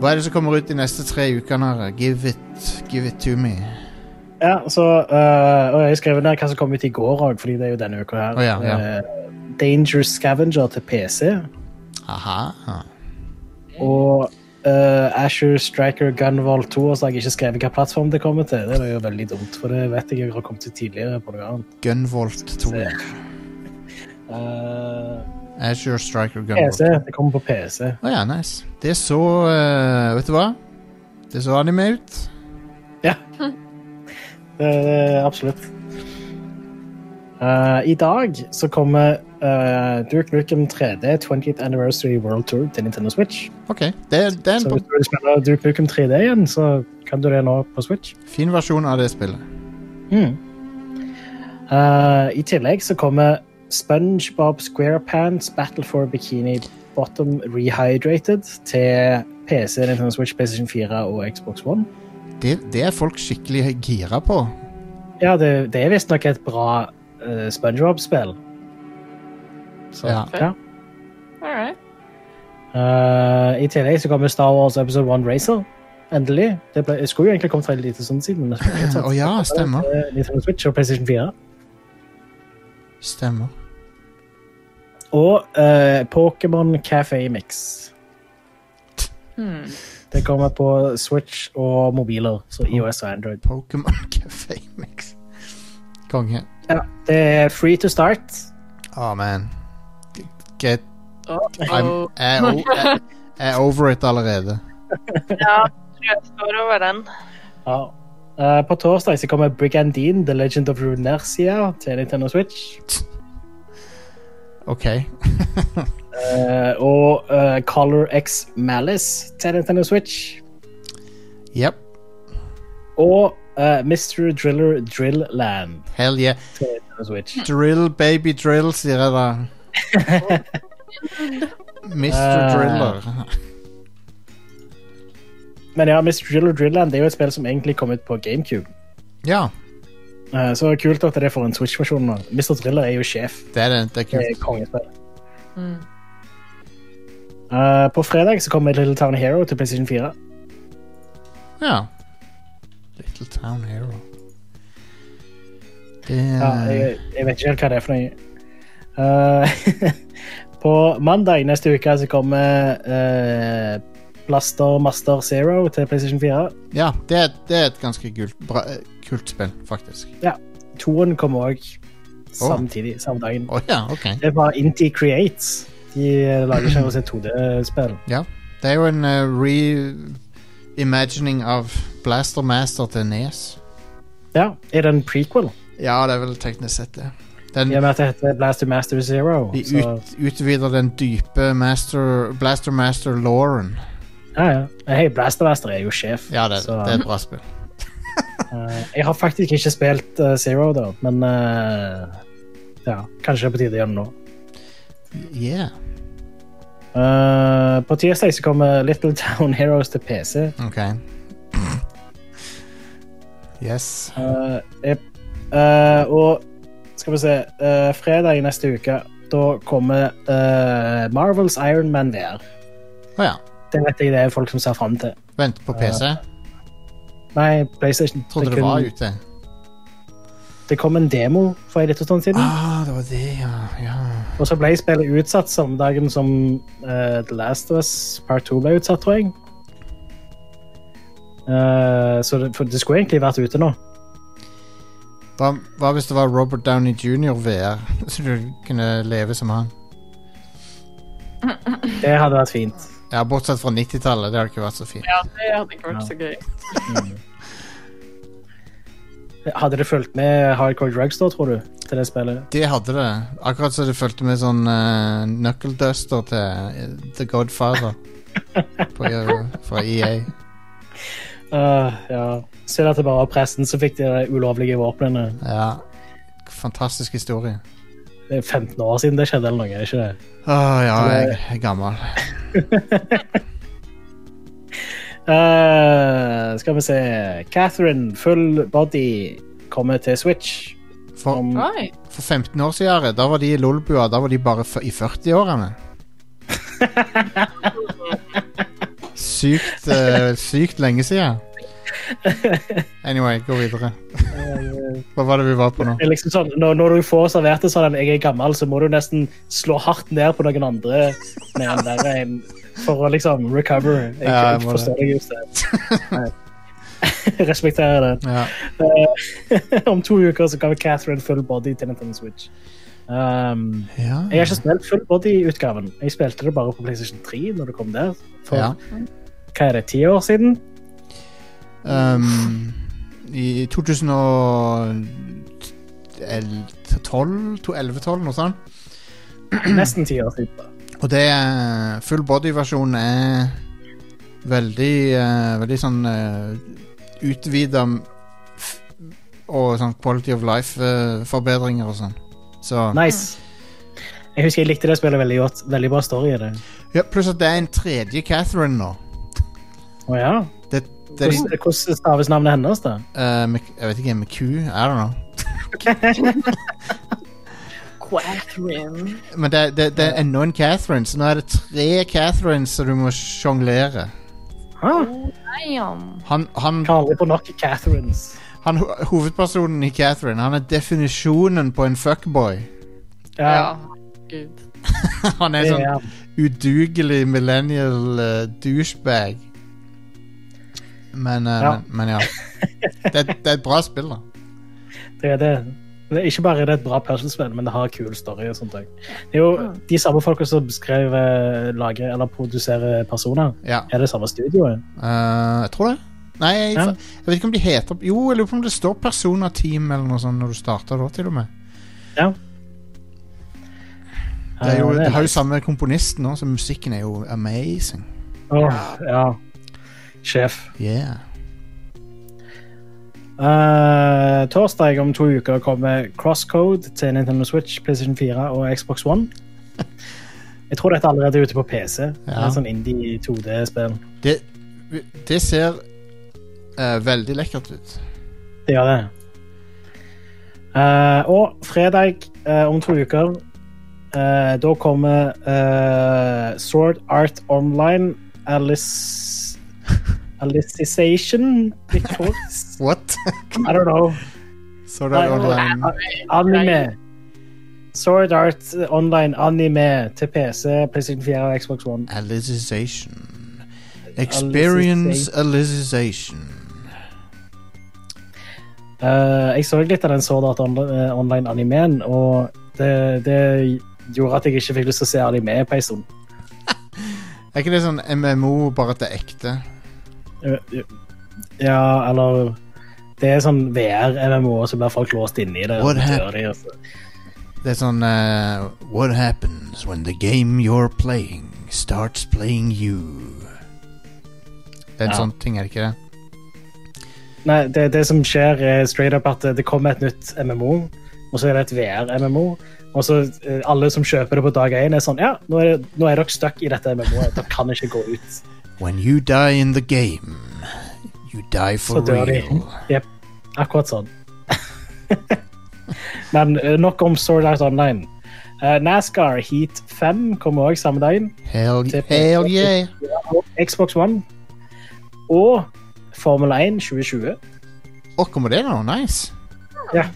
Hva er det som kommer ut de neste tre ukene? her? Give it, give it to me. Ja, så uh, Og jeg skrev ned hva som kom ut i går òg, fordi det er jo denne uka her. Oh, ja, ja. Uh, Dangerous Scavenger til PC. Aha. Og uh, Asher Striker Gunvolt 2. Og så har jeg ikke skrevet hvilken plattform det kommer til. Det var jo veldig dumt, for det vet jeg jeg har kommet til tidligere på noe annet. Gunvolt 2. Uh, Azure Striker Gun. PC. Det kommer på PC. Å ja, nice. Det så eh, Vet du hva? Det så anime ut. Ja. Det, det, absolutt. Eh, I dag så kommer uh, Duke Nukem 3D 20th Anniversary World Tour til Nintendo Switch. OK. Det, det er en Så hvis du vil spille Duke Nukem 3D igjen, så kan du det nå på Switch. fin versjon av det spillet. Mm. Eh, I tillegg så kommer SpongeBob SquarePants Battle for Bikini Bottom Rehydrated til PC, Nintendo Switch, PlayStation 4 og Xbox One. Det, det er folk skikkelig gira på. Ja, det, det er visstnok et bra uh, SpongeBob-spill. Så Ja. ja. All right. Eh, I tillegg så kommer Star Wars Episode 1 Racer. Endelig. Det ble, skulle jo egentlig kommet for en liten stund siden. Å ja, stemmer. Eh, Nintendo Switch og PlayStation 4. Stemmer. Og uh, Pokémon Café Mix. Hmm. Det kommer på Switch og mobiler, så IOS og Android. Pokémon Café Mix. Konge. Ja, det er free to start. Å, man. Get. I'm, er jeg er over it allerede. Ja, jeg står over den. Ja. Uh, på torsdag så kommer Brigandine, The Legend of Runersia til Nintendo Switch. OK. uh, og uh, Color X Malice til Nintendo Switch. Jepp. Og uh, Mr. Driller Drillland. Hell yeah. til Nintendo Switch. Drill, baby drill, sier jeg da. Mr. Eh. Driller. Men ja, Mr. Driller Drillland det er jo et spill som egentlig kom ut på GameCube. Ja, Eh, så kult at det får en Switch-versjon nå. Mr. Thriller er jo sjef. det er det. Det er Det er kult. kongespill. Mm. Uh, på fredag så kommer Little Town Hero til PlayStation 4. Ja. Little Town Hero. Det Ja, jeg, jeg vet ikke helt hva det er for noe. Uh, på mandag neste uke så kommer uh, Blaster Master Zero til PlayStation 4. Ja, det er, det er et ganske kult, bra, eh, kult spill, faktisk. Ja, Toen kom òg samtidig, samme dagen. Oh, ja, okay. Det var Inti Creates. De lager lager ikke et 2D-spill. Ja. Det er jo en uh, reimagining av Blaster Master til Nes. Ja, er det en prequel? Ja, det er vel teknisk sett det. Den, I og med at det heter Blaster Master Zero. de så, ut, utvider den dype master, Blaster Master-lauren. ja, ja. Hei, Blaster Master er jo sjef. Ja, det, så, det er et bra spill. eh, jeg har faktisk ikke spilt eh, Zero, da, men eh, ja, kanskje det er på tide å gjøre det nå. Yeah. Uh, på tirsdag så kommer Little Town Heroes til PC. OK. Yes. Uh, jeg, uh, og skal vi se Fredag neste uke, da kommer Marvels Iron Man VR. Å ja. Det vet jeg det er folk som ser fram til. Vent på PC. Nei, PlayStation. Trodde det kun- var ute. Det kom en demo for en liten stund siden. Ah, det var det, ja. ja. Og så ble spillet utsatt samme dagen som uh, The Last of Us Part 2 ble utsatt, tror jeg. Uh, så det, for det skulle egentlig vært ute nå. Hva, hva hvis det var Robert Downey jr. VR, så du kunne leve som han? Det hadde vært fint. Ja, Bortsett fra 90-tallet. Det hadde ikke vært så fint. Ja, det hadde ikke vært så gøy. Hadde det fulgt med Hardcore Drugs da, tror du? Til det spillet? Det hadde det. Akkurat så det fulgte med sånn uh, knuckle duster til uh, The Godfather på, eh, fra EA. Uh, ja. Synd at det bare var pressen som fikk de ulovlige våpnene. Ja. Fantastisk historie. Det er 15 år siden det skjedde, eller noe? er det ikke det? Å ja, jeg er gammel. Eh, skal vi se Catherine Full Body kommer til Switch. For, Om- for 15 år siden, da var de i Lolbua. Da var de bare f i 40-årene. Sykt, uh, sykt lenge siden. Anyway, gå videre. Hva var det vi var på nå? Liksom sånn, når, når du får servert det sånn jeg er gammel, så må du nesten slå hardt ned på noen andre en der en, for å liksom recover. Jeg, Ja, jeg forstår det. deg, just det. Respekterer det. Ja. Eh, om to uker så kommer Catherine full body til Nintendo Switch. Um, Ja. Jeg har ikke spilt full body-utgaven. Jeg spilte det bare på PlayStation 3 når det kom der. For Ja. hva er det, ti år siden? Um, I 2012 2011-2012 noe sånt. Nesten ti år siden. Og det er Full body-versjonen er veldig uh, Veldig sånn uh, utvida og sånn quality of life-forbedringer og sånn. Så Nice. Jeg husker jeg likte det spillet veldig godt. Veldig bra story i det. ja, Pluss at det er en tredje Catherine nå. Å ja. Er Hvordan, hvordan staves navnet hennes, da? Uh, Jeg vet ikke, MQ? Q? I don't know. Catherine. Men det, det, det er enda en Catherine, så nå er det tre Catherines som du må sjonglere. Han, han, Kan på nok Catherines. han, hovedpersonen i Catherine, han er definisjonen på en fuckboy. Ja. Gud. Han er sånn udugelig millennial uh, douchebag. Men, uh, Ja. men, men ja. Det, det er et bra spill, da. Det er det. det er ikke bare er det et bra puslespill, men det har kul story. og sånt. Det er jo de samme folka som beskrev, eh, lager eller produserer personer. Ja. Er det samme studioet? Uh, jeg tror det. Nei, jeg, Ja. jeg vet ikke om de heter Jo, jeg lurer på om det står Persona Team eller noe sånt når du starter da, til og med. Ja. Det, er jo, det har jo samme komponisten òg, så musikken er jo amazing. Åh, ja. Sjef. Yeah. Uh, torsdag om to uker kommer Crosscode til Nintendo Switch, PlayStation 4 og Xbox One. Jeg tror dette allerede er ute på PC. Ja. er sånn indie 2D-spill. Det, det ser uh, veldig lekkert ut. Det gjør det. Uh, og fredag om to uker Da kommer Sword Art Online Alice Alicization Because What? I don't know. Sword Art Online. Anime. Sword Art Online Anime til PC, PlayStation 4 og Xbox One. Alicization. Experience Alicization. Uh, jeg så litt av den Sword Art eh, Online-animeen, og det, det gjorde at jeg ikke fikk lyst til å se anime på en stund. Er ikke det sånn MMO, bare at det er ekte? Eh, Ja, eller Det er sånn VR-MMO, og så blir folk låst inne i det. What de, altså. Det er sånn uh, What happens when the game you're playing starts playing you? Det er en Ja. sånn ting, er det ikke det? Nei, det, det som skjer, er straight up at det kommer et nytt MMO, og så er det et VR-MMO. Og så eh, alle som kjøper det på dag én, er sånn Ja, nå er, det, nå er dere stuck i dette MMO-et. Dere kan ikke gå ut. When you die in the game, you die for Så real. Yep, akkurat sånn. Men eh, nok om Sword Art Online. Uh, NASCAR Heat 5 kommer også samme dagen. Hell, hell yeah. Xbox One. Og Formel 1 2020. Å, kommer det nå? Nice. Ja.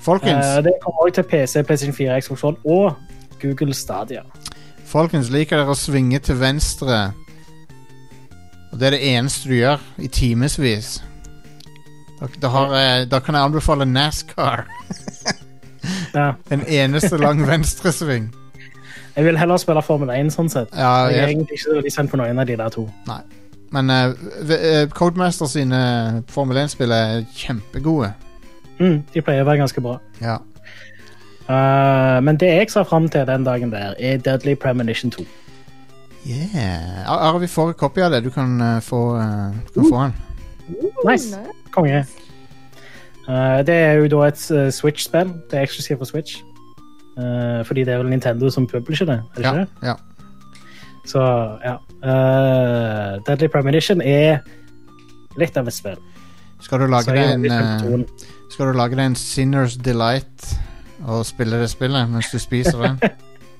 Folkens, Uh, det kommer også til PC, PlayStation 4, Xbox One og Google Stadia. folkens, liker dere å svinge til venstre? Og det er det eneste du gjør i timevis. Da, da, har, jeg- da kan jeg anbefale NASCAR. Ja. En eneste lang venstresving. Jeg vil heller spille Formel 1 sånn sett. Ja, jeg er egentlig ikke veldig spent på noen av de der to. Nei. Men uh, eh, Codemaster sine Formel 1-spill er kjempegode. Mm, de pleier å være ganske bra. Ja. Uh, men det jeg ser fram til den dagen der, er Deadly Premonition 2. Yeah. Ar- Are, vi får en kopi av det. Du kan uh, få, uh, du kan få den. Nice. Konge. Uh, det er jo da et uh, Switch-spill. Det er eksklusivt for Switch. Uh, fordi det er vel Nintendo som publisher det, er det Ja, ikke det? ja. Så, ja. Eh, Deadly Premonition er litt av et spill. Skal du lage deg en. Skal du lage deg en Sinners Delight og spille det spillet mens du spiser den?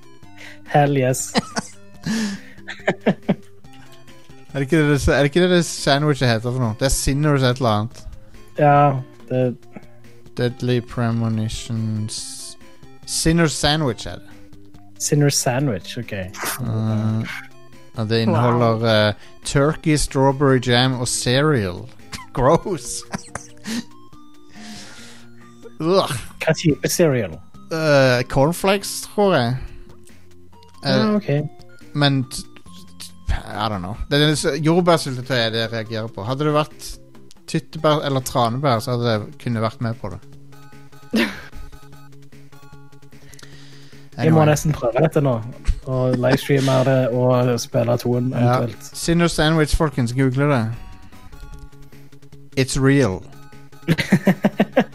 Hell yes. er, det ikke det, det- er det ikke det det sandwichet heter for noe? Det er Sinners et eller annet. ja, det Deadly Premonitions Sinners Sandwich er det. Sinner Sandwich, OK. Uh, og det inneholder eh, turkey, strawberry jam og cereal. Gross! Ugh. Hva type cereal? Eh, cornflakes, tror jeg. Eh, Ja, OK. Men t- I don't know. Det er Jordbærsyltetøy er det jeg reagerer på. Hadde det vært tyttebær eller tranebær, så hadde jeg kunne vært med på det. Jeg må nesten prøve dette nå. Og livestreame det og spille toen Ja. Sinner Sandwich, folkens. Google det. It's real.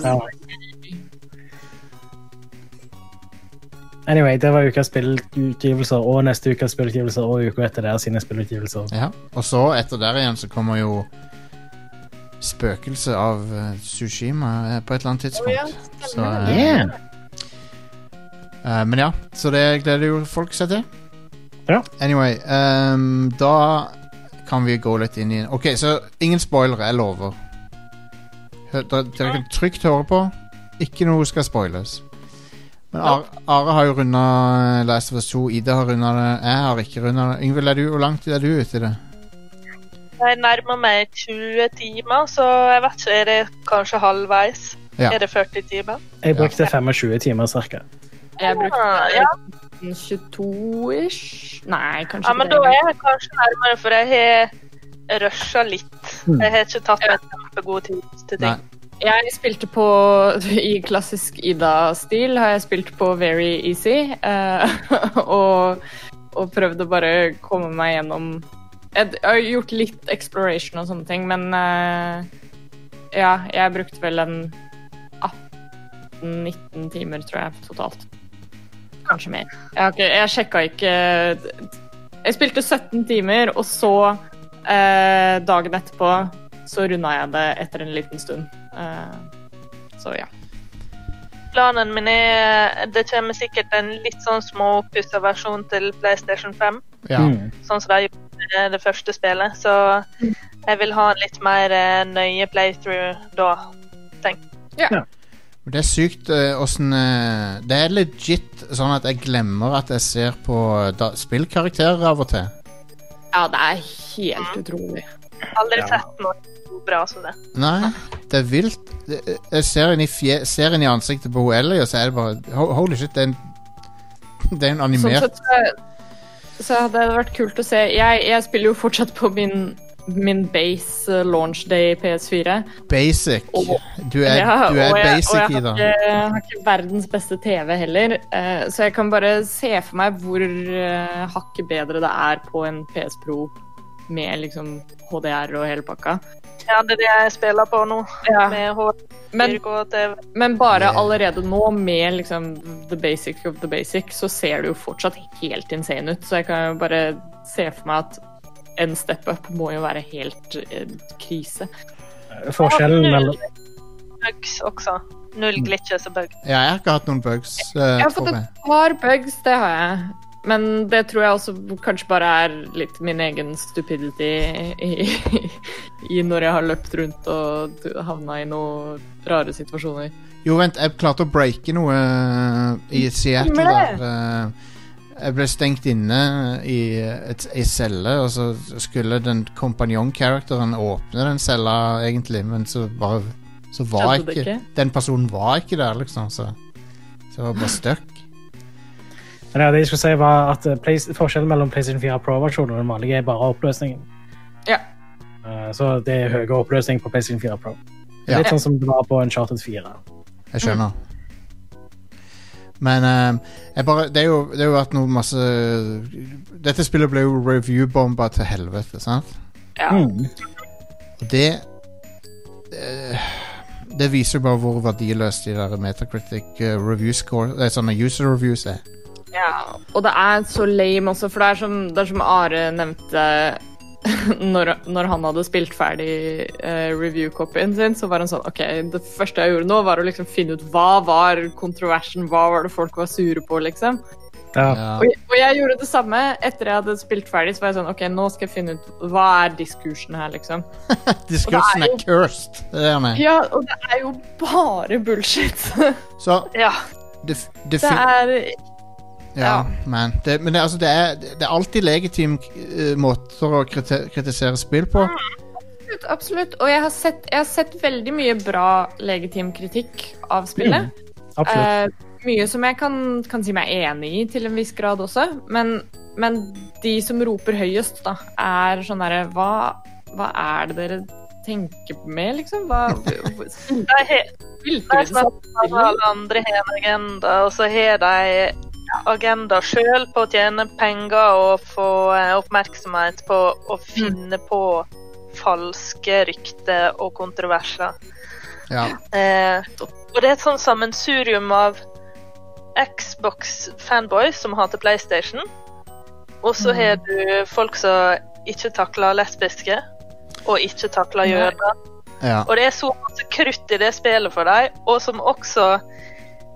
Ja. Anyway, det var ukas spillutgivelser og neste ukas spillutgivelser og uka etter der sine spillutgivelser. Ja. Og så, etter der igjen, så kommer jo Spøkelset av uh, Sushima eh, på et eller annet tidspunkt. Så, uh, Yeah. uh, men ja, så det gleder jo folk seg til. Ja. Anyway, um, da kan vi gå litt inn i Ok, så ingen spoilere, jeg lover. Hør, dere, dere kan trygt høre på. Ikke noe skal spoiles. Men Are, Are har jo runda Last of Us 2. Ida har runda det. Jeg har ikke runda det. Yngvild, er du- hvor langt er du ute i det? Jeg nærmer meg 20 timer, så jeg vet ikke, er det kanskje halvveis? Ja. Er det 40 timer? Jeg brukte 25 timer cirka. Jeg brukte ja. 22-ish. Nei, kanskje Ja, men ikke da er jeg kanskje nærmere, for jeg har rusha litt. Mm. Jeg har ikke tatt meg kjempegod tid til ting. Jeg spilte på I klassisk Ida-stil har jeg spilt på very easy. Uh, og, og prøvd å bare komme meg gjennom Jeg har gjort litt exploration og sånne ting, men uh, ja, jeg brukte vel en 18-19 timer, tror jeg, totalt. Kanskje mer. Jeg, ikke, jeg sjekka ikke Jeg spilte 17 timer, og så uh, dagen etterpå så runda jeg det etter en liten stund. Eh, så ja. Planen min er Det kommer sikkert en litt sånn småpussa versjon til PlayStation 5. Ja. Sånn som de gjorde med det første spillet. Så jeg vil ha en litt mer eh, nøye playthrough da, tenk. Ja. ja. Det er sykt eh, åssen uh, Det er legit sånn at jeg glemmer at jeg ser på da, spillkarakterer av og til. ja, det er helt utrolig. Aldri sett noe bra som det. Nei, det er vilt. Jeg ser inn i, fje, ser inn i ansiktet på Ellie, og så er det bare Holy shit, det er en Det er en Sånn animert sett så, så hadde det vært kult å se. Jeg, jeg spiller jo fortsatt på min, min base eh, launch day PS4. basic. Du er, Ja, du er og jeg, basic, og jeg Ida. har ikke, jeg har ikke verdens beste TV heller, eh, så jeg kan bare se for meg hvor uh, hakket bedre det er på en PS Pro med liksom HDR og hele pakka. Ja, det er det jeg spiller på nå. Med Men- 4K-TV. Men bare allerede nå, med liksom the basic of the basic, så ser det jo fortsatt helt insane ut. Så jeg kan jo bare se for meg at en step up må jo være helt eh, krise. Forskjellen mellom Bugs også. Null glitches og bugs. Ja, jeg har ikke hatt noen bugs. eh, Jeg har fått et par bugs, det har jeg. Men det tror jeg også kanskje bare er litt min egen stupidity i, i når jeg har løpt rundt og havna i noen rare situasjoner. Jo, vent, jeg klarte å breake noe eh, i Seattle der. eh, jeg ble stengt inne i ei celle, og så skulle den kompanjong-characteren åpne den cella, egentlig, men så var, Så var ikke, ikke? Den personen var ikke der, liksom, så Så jeg var bare stuck. Men ja, det jeg skulle si var at eh, Play- Forskjellen mellom PlayStation 4 Pro-versjonen og den vanlige er bare oppløsningen. Ja. Uh, Så det er høyere oppløsning på PlayStation 4 Pro. Ja. Litt sånn som det var på Uncharted 4. Jeg skjønner. Men uh, jeg bare, det, er jo, det er jo vært noe masse Dette spillet ble jo review-bomba til helvete, sant? Ja. Mm. det uh, Det viser jo bare hvor verdiløst de der Metacritic review score Det er sånne user reviews er. Ja, og det er så lame også, for det er som, det er som Are nevnte når, når han hadde spilt ferdig uh, review-copyen sin, så var han sånn OK, det første jeg gjorde nå, var å liksom finne ut hva var kontroversen, hva var det folk var sure på, liksom. Og, jeg- og jeg gjorde det samme etter jeg hadde spilt ferdig. Så var jeg sånn OK, nå skal jeg finne ut hva er diskursen her, liksom. Diskursen er er cursed. Det er er. Ja, og det er jo bare bullshit. Så Ja. det, det, Det er Ja, men, Det, men det, altså, det, er, det er alltid legitime eh, måter å kriti kritisere spill på. Absolutt, absolutt. Og jeg har, sett, jeg har sett veldig mye bra legitim kritikk av spillet. absolutt. Eh, mye som jeg kan, kan si meg enig i til en viss grad også, men, men de som roper høyest, da, er sånn derre hva, hva er det dere tenker med, liksom? Hva, spilte det er snakker om at alle andre har en agenda, og så har de agenda sjøl på å tjene penger og få eh, oppmerksomhet på å finne på falske rykter og kontroverser. Ja. Eh, og det er et sånt sammensurium av Xbox-fanboys som hater PlayStation, og så har du folk som ikke takler lesbiske, og ikke takler jøder. Ja. Og det er så masse krutt i det spillet for deg, og som også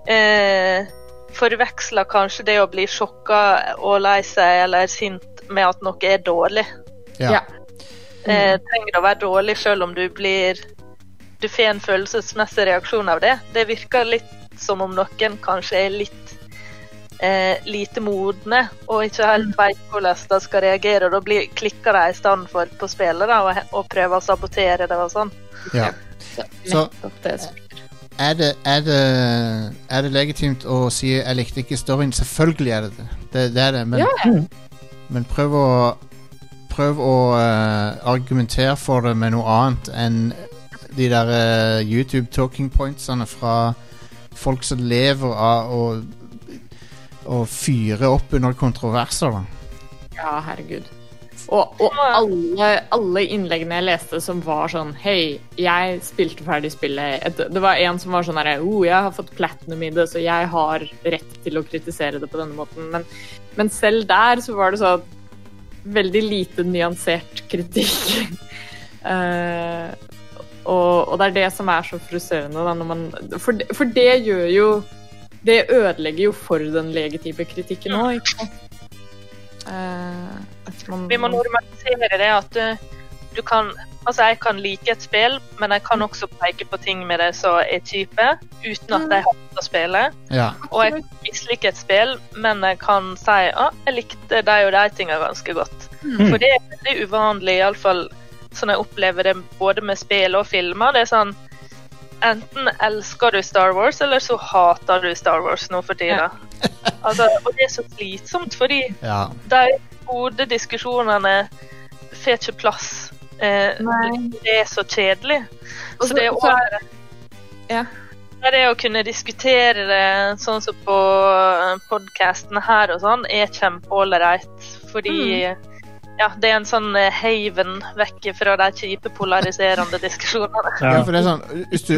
eh, forveksler kanskje det å bli sjokka og lei seg eller sint med at noe er dårlig. Ja. Eh, trenger å være dårlig selv om du blir Du får en følelsesmessig reaksjon av det. Det virker litt som om noen kanskje er litt eh, lite modne og ikke helt vet hvordan de skal reagere. Da blir klikker de i stedet for på spillet da, og, og prøver å sabotere det og sånn. Ja. Så. Er det, er, det, er det legitimt å si 'jeg likte ikke storyen'? Selvfølgelig er det det. Det, det, er det men, Ja. men prøv å Prøv å uh, argumentere for det med noe annet enn de der uh, YouTube talking pointsene fra folk som lever av å, å fyre opp under kontroverser. Da. Ja, herregud. Og, og alle, alle innleggene jeg leste som var sånn Hei, jeg spilte ferdig spillet. Et, det var en som var sånn herre oh, jeg har fått platinum i det, så jeg har rett til å kritisere det på denne måten. Men, men selv der så var det sånn veldig lite nyansert kritikk. uh, og, og det er det som er så frustrerende, da, man for, for det gjør jo Det ødelegger jo for den legitime kritikken òg, ikke sant? At man, Vi må normalisere det at du, du kan Altså, jeg kan like et spill, men jeg kan også peke på ting med det som er type, uten at jeg hater spillet. Ja. Og jeg kan mislike et spill, men jeg kan si at jeg likte de og de tingene ganske godt. Mm. For det er veldig uvanlig, iallfall sånn jeg opplever det både med spill og filmer. Det er sånn Enten elsker du Star Wars, eller så hater du Star Wars nå for tida. Altså, og det er så slitsomt, fordi Ja. de gode diskusjonene får ikke plass. Eh, det er så kjedelig. Så så- det er også, er- over det, å kunne diskutere det sånn som på podkasten her og sånn, er kjempeålreit. Fordi ja, det er en sånn eh, haven vekk fra de kjipe polariserende diskusjonene. Ja. for det er sånn Hvis du,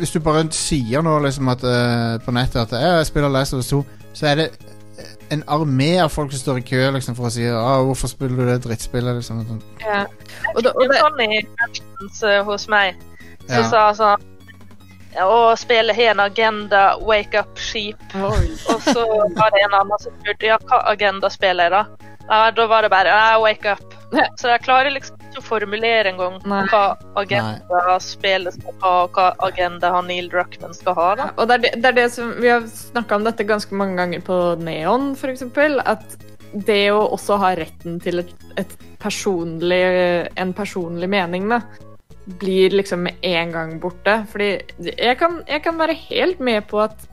hvis du bare sier nå liksom at uh, på nettet at «Ja, jeg spiller Last of Us 2, så er det en armé av folk som står i kø liksom, for å si ah, 'Hvorfor spiller du det drittspillet?' Liksom. Sånn. Ja. Og det, og Det mentions eh, hos meg. som Ja. sa sånn Å, spillet har en agenda, wake up sheep. Og så var det en annen som spurte ja, hva agenda spiller jeg da? Ja, da var det bare wake up. Så jeg klarer liksom ikke å formulere engang hva agenda spillet skal ha, og hva agenda han Neil Druckman skal ha. da. Og det er det, det er det som Vi har snakka om dette ganske mange ganger på Neon, f.eks. At det å også ha retten til et, et personlig, en personlig mening, da, blir liksom med en gang borte. Fordi jeg kan, jeg kan være helt med på at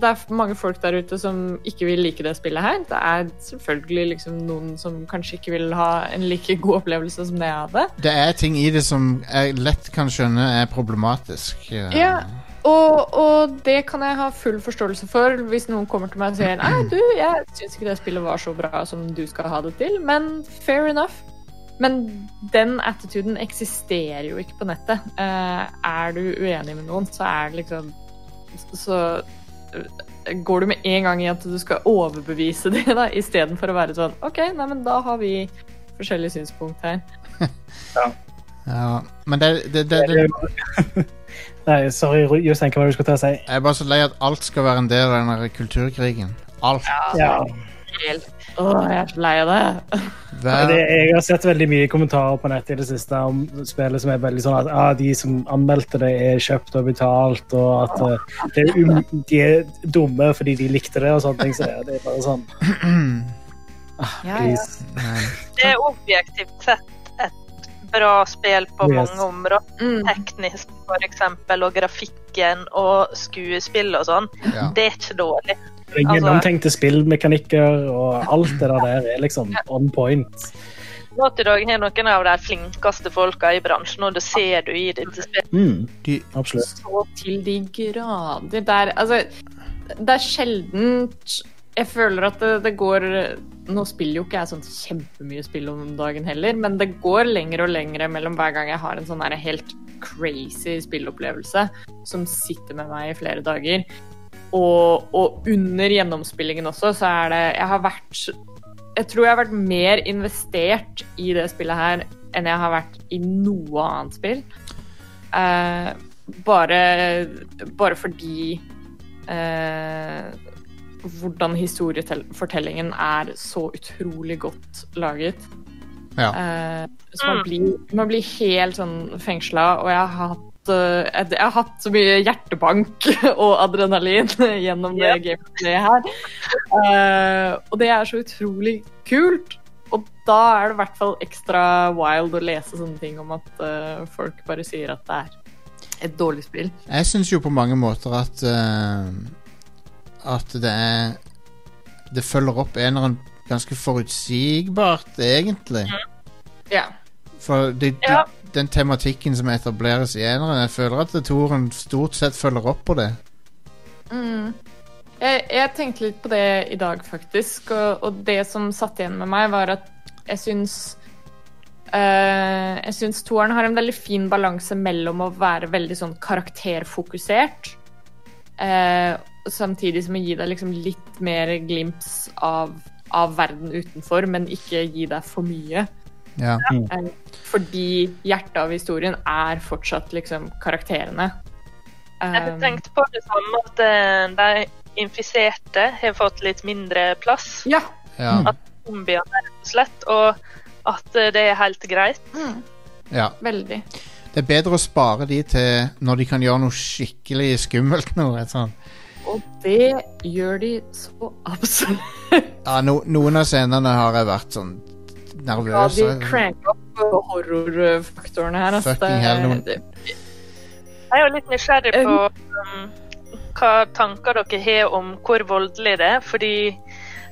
det er mange folk der ute som ikke vil like det spillet her. Det er selvfølgelig liksom noen som kanskje ikke vil ha en like god opplevelse som det jeg hadde. Det er ting i det som jeg lett kan skjønne er problematisk. eh. Ja, og, og det kan jeg ha full forståelse for hvis noen kommer til meg og sier Nei, du, jeg syns ikke det spillet var så bra som du skal ha det til, men fair enough. Men den attituden eksisterer jo ikke på nettet. Eh, er du uenig med noen, så er det liksom Så går du med en gang i at du skal overbevise det, da, istedenfor å være sånn OK, nei, men da har vi forskjellige synspunkt her. Ja, men det, det, det, det Nei, sorry, Jostein, hva var det du skulle til å si? Jeg er bare så lei at alt skal være en del av den kulturkrigen. Alt. Ja. Helt. Åh, jeg er så lei av det. Det, jeg har sett veldig mye kommentarer på nettet i det siste om spillet som er veldig sånn at ah, de som anmeldte det, er kjøpt og betalt, og at eh, det er um, de er dumme fordi de likte det og sånne ting. Så det, det er bare sånn ah, please. Det er objektivt sett et bra spill på Yes. mange områder. Teknisk, for eksempel, og grafikken og skuespill og sånn. Ja. Det er ikke dårlig. Er Gjennomtenkte spillmekanikker og alt det der er liksom on point. Naughty Dog har noen av de flinkeste folka i bransjen, og det ser du i dette spillet. Mm, absolutt. Så til de grader. Det er, altså, det er sjeldent Jeg føler at det, det går Nå spiller jo ikke jeg sånn kjempemye spill om dagen heller, men det går lenger og lenger mellom hver gang jeg har en sånn helt crazy spillopplevelse som sitter med meg i flere dager. Og, og under gjennomspillingen også, så er det Jeg har vært Jeg tror jeg har vært mer investert i det spillet her enn jeg har vært i noe annet spill. Uh, bare, bare fordi uh, hvordan historiefortellingen er så utrolig godt laget. Ja. Uh, så man blir, man blir helt sånn fengsla, og jeg har hatt jeg, jeg har hatt så mye hjertebank og adrenalin gjennom det gameplayet her. Eh, og det er så utrolig kult. Og da er det i hvert fall ekstra wild å lese sånne ting om at eh, folk bare sier at det er et dårlig spill. Jeg syns jo på mange måter at eh, At det er Det følger opp eneren ganske forutsigbart, egentlig. Ja. For det, det, Ja. Den tematikken som etableres i eneren, jeg føler at toren stort sett følger opp på det. Mm. Jeg, jeg tenkte litt på det i dag, faktisk. Og, og det som satt igjen med meg, var at jeg syns uh, Jeg syns toeren har en veldig fin balanse mellom å være veldig sånn karakterfokusert, eh, samtidig som å gi deg liksom litt mer glimps av, av verden utenfor, men ikke gi deg for mye. Ja. Mm. fordi hjertet av historien er fortsatt liksom karakterene. Jeg har Um, tenkt på det samme at eh, de infiserte har fått litt mindre plass. Ja. Ja. At zombiene rett og slett, og at eh, det er helt greit. ja. Veldig. Det er bedre å spare de til når de kan gjøre noe skikkelig skummelt nå. sånn. sånt. Og det gjør de så absolutt. Ja, no, noen av scenene har jeg vært sånn Ja, de cranker opp horrorfaktorene her. Altså. Fucking hell, noen- det, Jeg er jo litt nysgjerrig på um, hva tanker dere har om hvor voldelig det er, fordi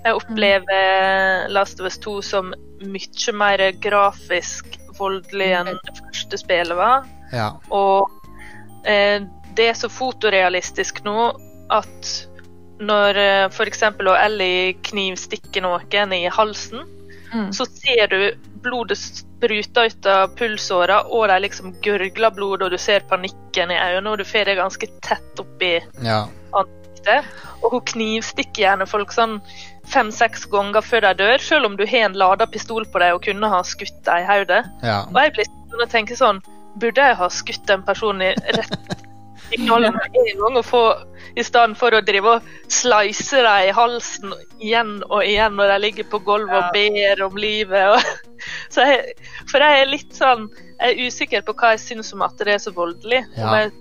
jeg opplever Last of Us 2 som mye mer grafisk voldelig enn det første spillet var. Ja. Og eh, det er så fotorealistisk nå at når eh, f.eks. Ellie knivstikker noen i halsen, Mm. så ser du blodet spruta ut av pulsåra, og de liksom gurgler blod, og du ser panikken i øynene, og du får det ganske tett oppi Ja. ansiktet. Og hun knivstikker gjerne folk sånn fem-seks ganger før de dør, selv om du har en lada pistol på deg og kunne ha skutt dem i hodet. Ja. Og jeg blir sånn og tenker sånn Burde jeg ha skutt en person i rett i med en gang, og få, i stedet for å drive og slice dem i halsen igjen og igjen når de ligger på gulvet og ber om livet? Og, så jeg, for jeg er litt sånn Jeg er usikker på hva jeg syns om at det er så voldelig. Jeg,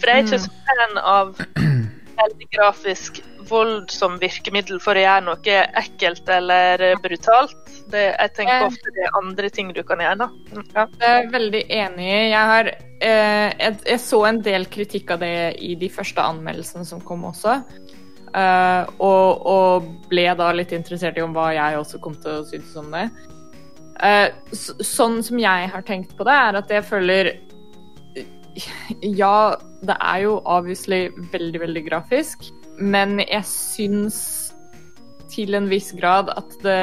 for jeg er ikke så fan av veldig grafisk vold som virkemiddel for å gjøre noe ekkelt eller brutalt. Det, jeg tenker Eh. ofte det er andre ting du kan gjøre. da. Mm, Ja. Jeg er veldig enig. Jeg, har, eh, jeg, jeg så en del kritikk av det i de første anmeldelsene som kom også. Eh, og, og ble da litt interessert i om hva jeg også kom til å synes om det. Eh, så, sånn som jeg har tenkt på det, er at jeg føler Ja, det er jo obviously veldig, veldig grafisk, men jeg syns til en viss grad at det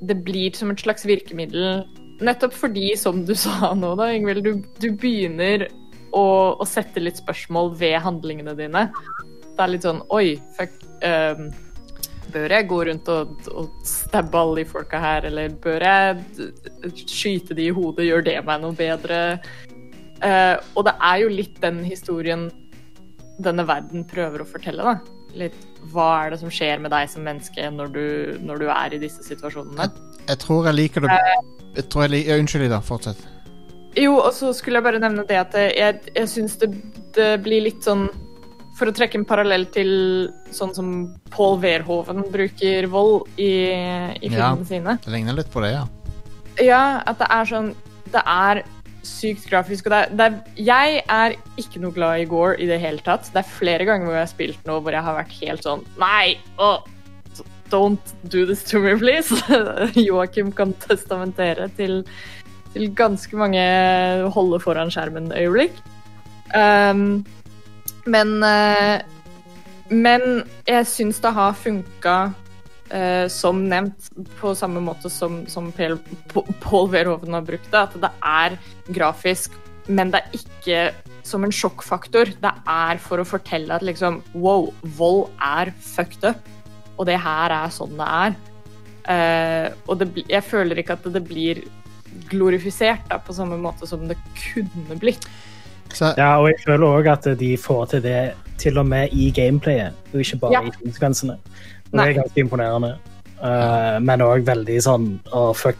det blir som et slags virkemiddel. Nettopp fordi, som du sa nå, da, Ingvild, du, du begynner å, å sette litt spørsmål ved handlingene dine. Det er litt sånn Oi, fuck. Um, bør jeg gå rundt og, og stabbe alle de folka her, eller bør jeg skyte de i hodet? Gjør det meg noe bedre? Uh, og det er jo litt den historien denne verden prøver å fortelle, da. Litt hva er det som skjer med deg som menneske når du, når du er i disse situasjonene? Jeg tror jeg liker det jeg tror jeg liker, ja, Unnskyld, Ida. Fortsett. Jo, og så skulle jeg bare nevne det at jeg, jeg syns det, det blir litt sånn For å trekke en parallell til sånn som Paul Verhoven bruker vold i, i Ja, filmene sine. det ligner litt på det, ja. Ja, at det er sånn Det er sykt grafisk. Og det er, det er, jeg er ikke noe glad i Gore i det hele tatt. Det er flere ganger hvor jeg har spilt noe hvor jeg har vært helt sånn Nei! Oh, don't do this to me, please. Joakim kan testamentere til, til ganske mange holde foran skjermen-øyeblikk. Um, men uh, Men jeg syns det har funka eh, som nevnt, på samme måte som, som Pel- Paul Verhoven har brukt det, at det er grafisk, men det er ikke som en sjokkfaktor. Det er for å fortelle at liksom wow, vold er fucked up, og det her er sånn det er. Uh, og det, jeg føler ikke at det blir glorifisert da, på samme måte som det kunne blitt. Ja, og jeg føler òg at de får til det til og med i gameplayet, og ikke bare Ja. i konsekvensene. Det er ganske imponerende. Uh, men òg veldig sånn å, fuck.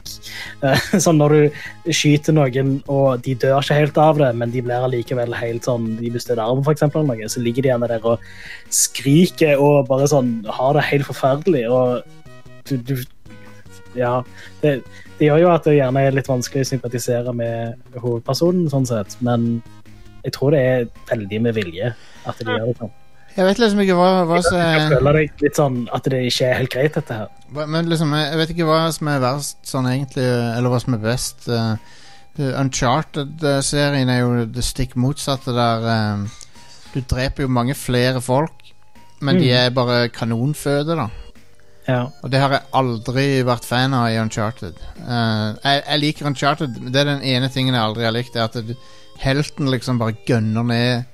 Uh, sånn når du skyter noen, og de dør ikke helt av det, men de blir allikevel helt sånn De mister armen, arm, for eksempel, noe, så ligger de gjerne der og skriker og bare sånn har det helt forferdelig. Og du, du Ja. Det, det gjør jo at det gjerne er litt vanskelig å sympatisere med hovedpersonen, sånn sett, men jeg tror det er veldig med vilje at de gjør det sånn. Jeg vet liksom ikke hva, hva som Jeg er føler deg litt sånn at det ikke er helt greit, dette her. hva- Men liksom, jeg jeg vet ikke hva som er verst sånn egentlig, eller hva som er best. Uh, Uncharted-serien er jo det stikk motsatte der eh, Du dreper jo mange flere folk, men de Mm. er bare kanonføde, da. Ja. Og det har jeg aldri vært fan av i Uncharted. Uh, jeg, jeg liker Uncharted. Det er den ene tingen jeg aldri har likt. Er at helten liksom bare gønner ned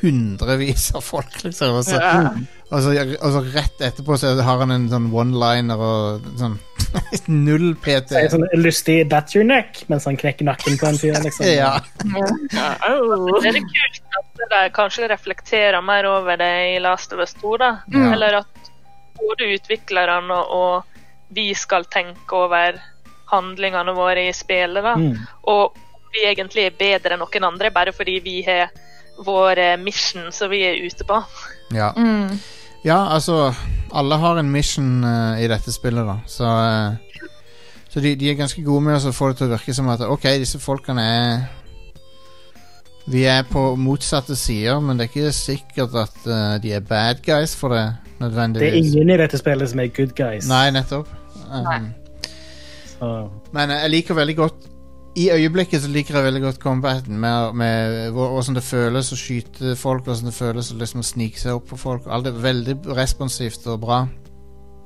hundrevis av folk, liksom. Og så, Ja. og, så, og så rett etterpå så har han en sånn one-liner og sånn Null PT. Så sånn lystig 'that's your neck' mens han knekker nakken på en fyr. Liksom. Ja. Det er kult at de kanskje reflekterer mer over det i Last of Us 2, da. Ja. Eller at både utviklerne og, og vi skal tenke over handlingene våre i spillet, da. Mm. Og vi egentlig er bedre enn noen andre bare fordi vi har vår eh, mission som vi er ute på. Ja. ja, altså Alle har en mission uh, i dette spillet, da. Så, uh, så de, de er ganske gode med å få det til å virke som at OK, disse folkene er Vi er på motsatte sider, men det er ikke sikkert at uh, de er bad guys for det. Det er ingen i dette spillet som er good guys. Nei, nettopp. Um, Men jeg liker veldig godt I øyeblikket så liker jeg veldig godt combaten med, med hvordan det føles å skyte folk, hvordan det føles å liksom snike seg opp på folk. Alt er veldig responsivt og bra.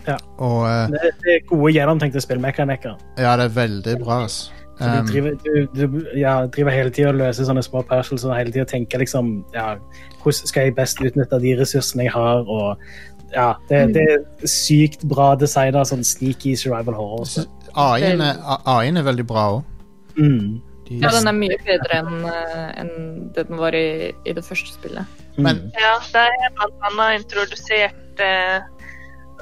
Ja. Og uh, Det, det er gode, gjennomtenkte spillmekanikker. ja, det er veldig bra, altså. Så du Um, driver, du, du ja, driver hele tida og løser sånne små puzzles og hele tida tenker liksom ja, Hvordan skal jeg best utnytte de ressursene jeg har? Og ja, det, det er sykt bra designa sånn sneaky survival horror. AI-en er, AI-en er veldig bra òg. Mm. Ja, den er mye bedre enn en det den var i, i det første spillet. Men Ja, de har blant annet introdusert eh,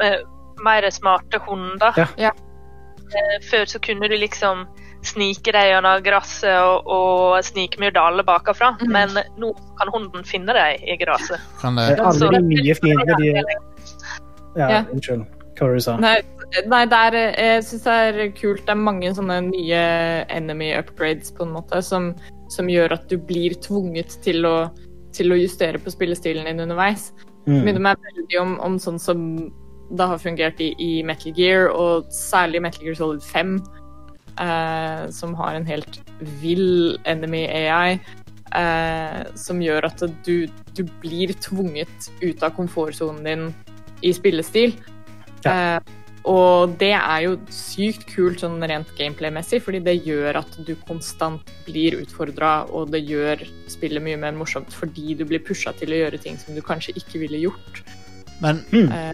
eh, mer smarte hunder. Ja. Eh, før så kunne du liksom snike deg gjennom gresset og, og snikmyrde alle bakafra, men nå kan hunden finne deg i gresset. Alle de nye fiendene de Ja, Ja. unnskyld. Hva var det du sa? Nei, nei det er, jeg syns det er kult. Det er mange sånne nye enemy upgrades på en måte som, som gjør at du blir tvunget til å, til å justere på spillestilen din underveis. Mm. Minner meg veldig om, om sånn som det har fungert i, i Metal Gear, og særlig Metal Gear Solid 5, eh, som har en helt vill enemy AI. Eh, som gjør at du, du blir tvunget ut av komfortsonen din i spillestil. Eh, og det er jo sykt kult sånn rent gameplay-messig, fordi det gjør at du konstant blir utfordra, og det gjør spillet mye mer morsomt fordi du blir pusha til å gjøre ting som du kanskje ikke ville gjort. Men, Eh,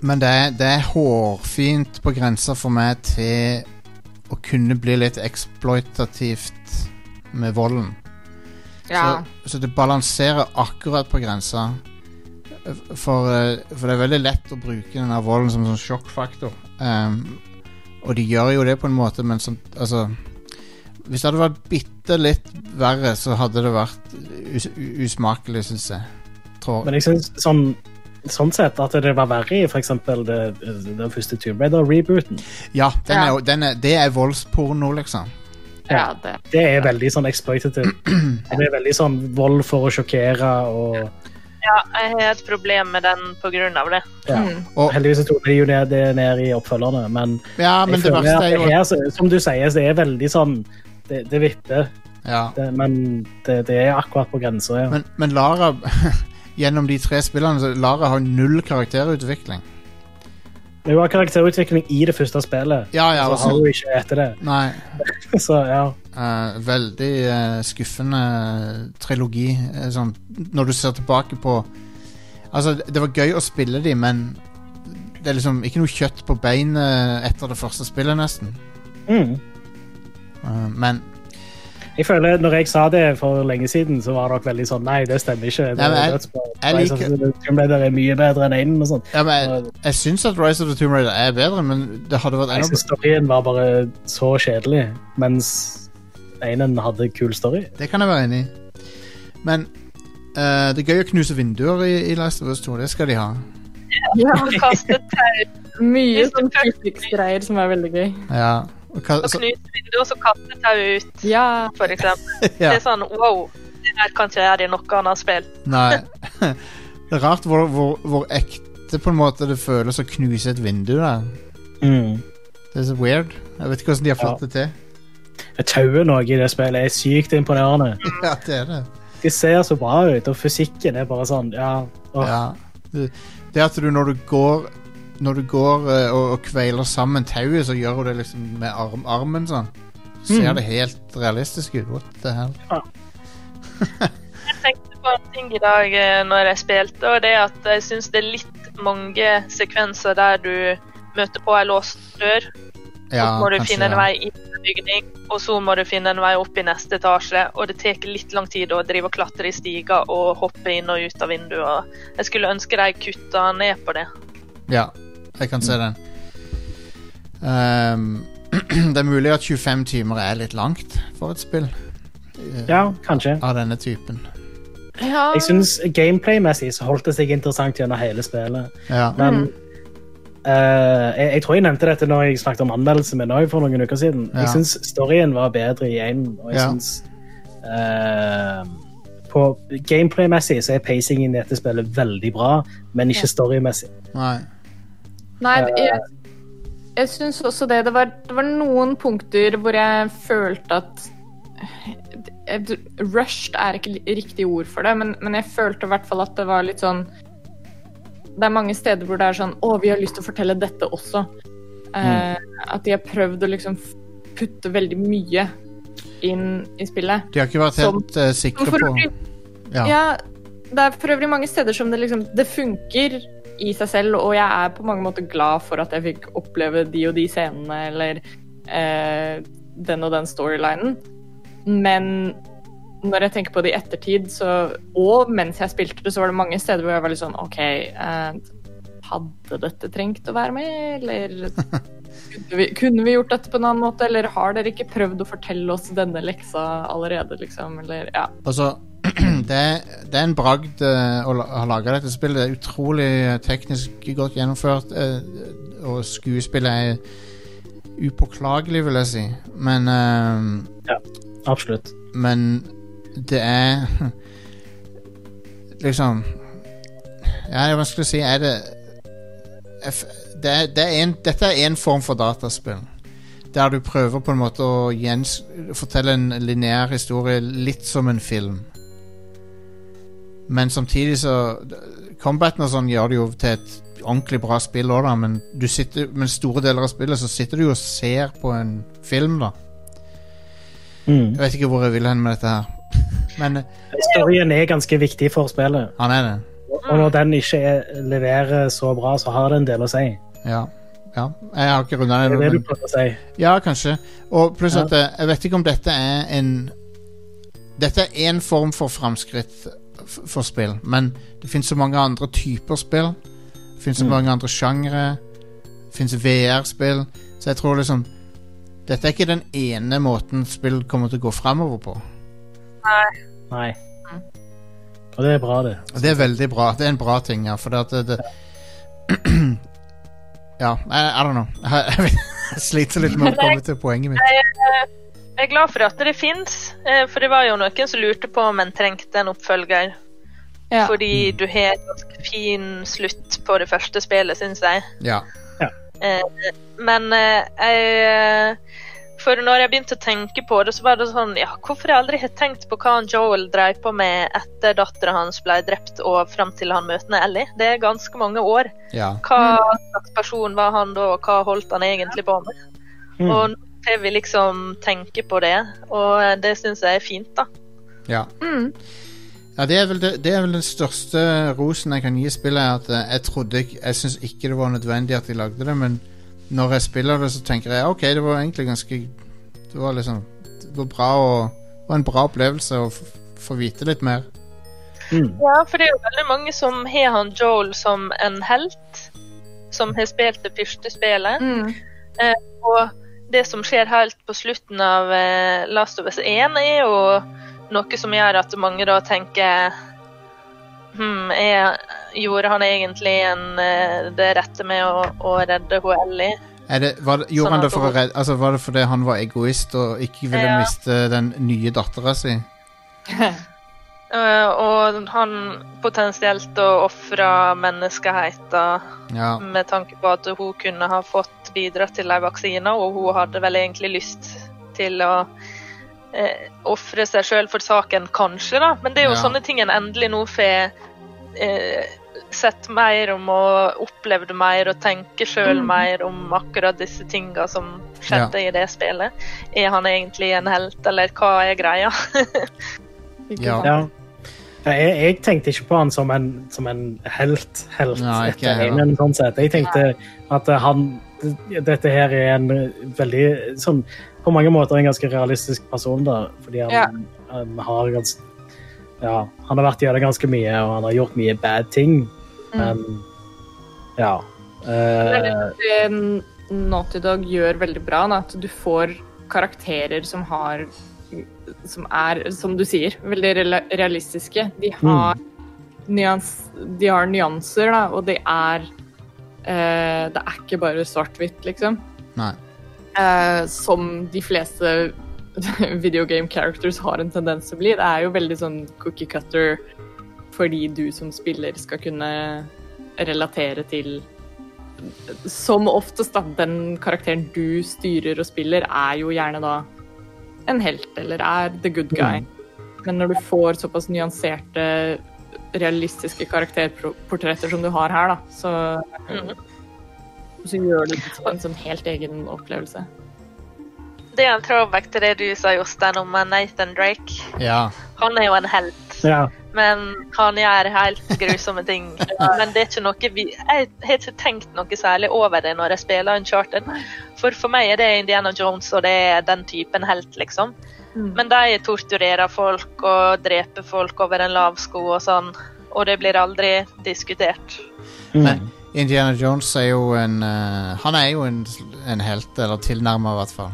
men det, er, det er hårfint på grensa for meg til å kunne bli litt eksploitativt med volden. Ja. Så, så det balanserer akkurat på grensa. For, eh, for det er veldig lett å bruke denne volden som en sånn sjokkfaktor. Um, og de gjør jo det på en måte, men sånn Altså Hvis det hadde vært bitte litt verre, så hadde det vært us usmakelig, syns jeg. Tror. Men jeg synes sånn, sånn sett at det var verre i eksempel den første Tomb Raider-rebooten. Ja, den er, ja. den er, det er voldsporno, liksom. Ja, det. Det er veldig sånn exploitative. Det er veldig sånn vold for å sjokkere og Ja, jeg har et problem med den av det. ja. Heldigvis så tok de jo det, det ned i oppfølgerne, men, Ja, men jeg det føler verste at er jo her, som du sier, det er veldig sånn Det, det vipper, Ja. det, men det, det er akkurat på grensa, ja. Men, men Lara Gjennom de tre spillene så Lara har null karakterutvikling. Det var karakterutvikling i det første spillet, Ja, ja, så altså- har hun ikke etter det. Nei. så ja. Uh, veldig uh, skuffende trilogi. eh, sånn, når du ser tilbake på Altså, det var gøy å spille de, men det er liksom ikke noe kjøtt på beinet etter det første spillet, nesten. Mm. Uh, men Jeg føler Når jeg sa det for lenge siden, så var dere veldig sånn Nei, det stemmer ikke. Det ja, men jeg- jeg of liker- Tomb Raider er mye bedre enn Aiden. og sånn. Ja, men jeg, jeg syns at Rise of the Tomb Raider er bedre, men det hadde vært Jeg enda synes storyen var bare så kjedelig, mens einen hadde kul story. Det kan jeg være enig i. Men uh, det er gøy å knuse vinduer i, i Last of Us 2. Det skal de ha. Ja. Kaste tau. Mye sånn physics-greier som er veldig gøy. Ja. Og ka- Og knuse så kaste tau ut, for eksempel. Ja. Det er sånn wow, det her kan ikke jeg gjøre i noe annet spill. nei. Det er rart hvor, hvor, hvor ekte på en måte det føles å knuse et vindu da. Mm. Det er så weird. Jeg vet ikke hvordan de har fått Ja. det til. Tauet noe i det spillet er sykt imponerende. Ja, det er det. De ser så bra ut, og fysikken er bare sånn Ja. Ja. Det, det at du når du går Når du går eh, og, og kveiler sammen tauet, så gjør du det liksom med arm, armen sånn. Så ser Mm. det helt realistisk ut. What the hell? Jeg tenkte på en ting i dag eh, når jeg spilte, og det er at jeg syns det er litt mange sekvenser der du møter på ei låst dør, Ja, så må du finne en ja. vei inn i bygning, og så må du finne en vei opp i neste etasje, og det tar litt lang tid å drive og klatre i stiger og hoppe inn og ut av vinduer. Jeg skulle ønske de kutta ned på det. Ja, jeg kan se den. Um, det er mulig at 25 timer er litt langt for et spill. eh, Ja, kanskje. Av denne typen. Ja. Jeg syns gameplay-messig så holdt det seg interessant gjennom hele spillet. Ja. Men eh, jeg, jeg tror jeg nevnte dette når jeg snakket om anmeldelsen min også for noen uker siden. Ja. Jeg syns storyen var bedre i én, og jeg Ja. syns uh, På gameplay-messig så er pacingen i dette spillet veldig bra, men ikke storymessig. Nei. Nei, jeg, jeg syns også det. Det var, det var noen punkter hvor jeg følte at eh, Rushed er ikke riktig ord for det, men, men jeg følte i hvert fall at det var litt sånn Det er mange steder hvor det er sånn Å, vi har lyst til å fortelle dette også. Eh, at de har prøvd å liksom putte veldig mye inn i spillet. De har ikke vært Som- helt eh, sikre på Ja. Ja, det er for øvrig mange steder som det liksom Det funker i seg selv, og jeg er på mange måter glad for at jeg fikk oppleve de og de scenene, eller eh, den og den storylinen. Men når jeg tenker på det i ettertid, så, og mens jeg spilte det, så var det mange steder hvor jeg var litt sånn OK, eh, hadde dette trengt å være med, eller kunne vi, kunne vi gjort dette på en annen måte, eller har dere ikke prøvd å fortelle oss denne leksa allerede, liksom, eller ja. Altså, det, er, det er en bragd uh, å ha laga dette spillet. Det er utrolig eh, teknisk godt gjennomført, uh, og skuespillet er upåklagelig, vil jeg si. Men uh, Ja, absolutt. Men det er Liksom Ja, det er vanskelig å si. Er det det er, det er en, Dette er én form for dataspill. Der du prøver på en måte å fortelle en lineær historie litt som en film. Men samtidig så Combaten og sånn gjør det jo til et ordentlig bra spill òg, da, men, du sitter, men store deler av spillet så sitter du jo og ser på en film, da. Mm. Jeg vet ikke hvor jeg vil hen med dette her. Men eh, Storyen er ganske viktig for spillet. han er det. Og når den ikke er, leverer så bra, så har det en del å si. Ja. ja. Jeg har ikke runda Det er det du prøver å si. Ja, kanskje. Og pluss Ja. at eh, jeg vet ikke om dette er en Dette er én form for framskritt for spill, men det finnes så mange andre typer spill. Det finnes så Mm. mange andre sjangre. Det finnes VR-spill. Så jeg tror liksom Dette er ikke den ene måten spill kommer til å gå framover på. Nei. Nei. Og det er bra, det. Og det er veldig bra. Det er en bra ting, ja. For det at det, det Ja, I, I don't know. Jeg, sliter litt med å komme til poenget mitt. Jeg, eh, er glad for at det fins, for det var jo noen som lurte på om en trengte en oppfølger. Fordi du har en ganske fin slutt på det første spillet, syns jeg. Ja. ja. men eh, jeg For når jeg begynte å tenke på det, så var det sånn Ja, hvorfor jeg aldri har tenkt på hva Joel dreiv på med etter dattera hans ble drept og fram til han møter Ellie? Det er ganske mange år. Ja. Hva slags person var han da, og hva holdt han egentlig på med? Mm. Og nå vil vi liksom tenke på det, og det syns jeg er fint, da. Ja. Ja, det er, vel det, det er vel den største rosen jeg kan gi spillet. At eh, jeg trodde ikke Jeg syns ikke det var nødvendig at de lagde det, men når jeg spiller det, så tenker jeg OK, det var egentlig ganske Det var liksom Det var bra å, var en bra opplevelse å få vite litt mer. Ja, for det er jo veldig mange som har han Joel som en helt, som har spilt det første spillet. Eh, og det som skjer helt på slutten av eh, Last of Us 1, er jo noe som gjør at mange da tenker Hm, er, gjorde han egentlig en, eh, det rette med å, å redde Ellie? Det, var det, gjorde Sånn han det for å redde Altså Var det fordi han var egoist og ikke ville Ja. miste den nye dattera si? Uh, og han potensielt ofra menneskeheten Ja. med tanke på at hun kunne ha fått bidratt til en vaksine, og hun hadde vel egentlig lyst til å eh, ofre seg sjøl for saken, kanskje, da. Men det er jo Ja. sånne ting en endelig nå får eh, sett mer om og opplevd mer og tenker sjøl Mm. mer om akkurat disse tinga som skjedde i det spillet. Er han egentlig en helt, eller hva er greia? Ja. Ja. Ja, Jeg, jeg tenkte ikke på han som en, som en helt, helt Nei, ikke etter men, sånn sett. Jeg tenkte at han Dette her er en veldig sånn På mange måter en ganske realistisk person, da. Fordi han, Ja. han har ganske Ja, han har vært gjennom ganske mye, og han har gjort mye bad ting, men ja. Det er Eh, det Naughty Dog gjør veldig bra, da, at du får karakterer som har Som er, som du sier, veldig realistiske. De har, nyans, de har nyanser, da, og de er eh, Det er ikke bare svart-hvitt, liksom. Nei. Eh, som de fleste videogame characters har en tendens til å bli. Det er jo veldig sånn cookie cutter fordi du som spiller skal kunne relatere til Som oftest, da. Den karakteren du styrer og spiller, er jo gjerne da en helt, eller er the good guy. Men når du får såpass nyanserte, realistiske karakterportretter som du har her, da, så, så gjør du det til en sånn helt egen opplevelse. Det er en throwback til det du sa, Jostein, om Nathan Drake. Ja. Han er jo en helt. ja. Men han gjør helt grusomme ting. Men det er ikke noe vi Jeg har ikke tenkt noe særlig over det når jeg spiller Uncharted. For for meg er det Indiana Jones, og det er den typen helt, liksom. Men de torturerer folk og dreper folk over en lav sko og sånn. Og det blir aldri diskutert. Men Indiana Jones er jo en uh, Han er jo en, en helt, eller tilnærma i hvert fall.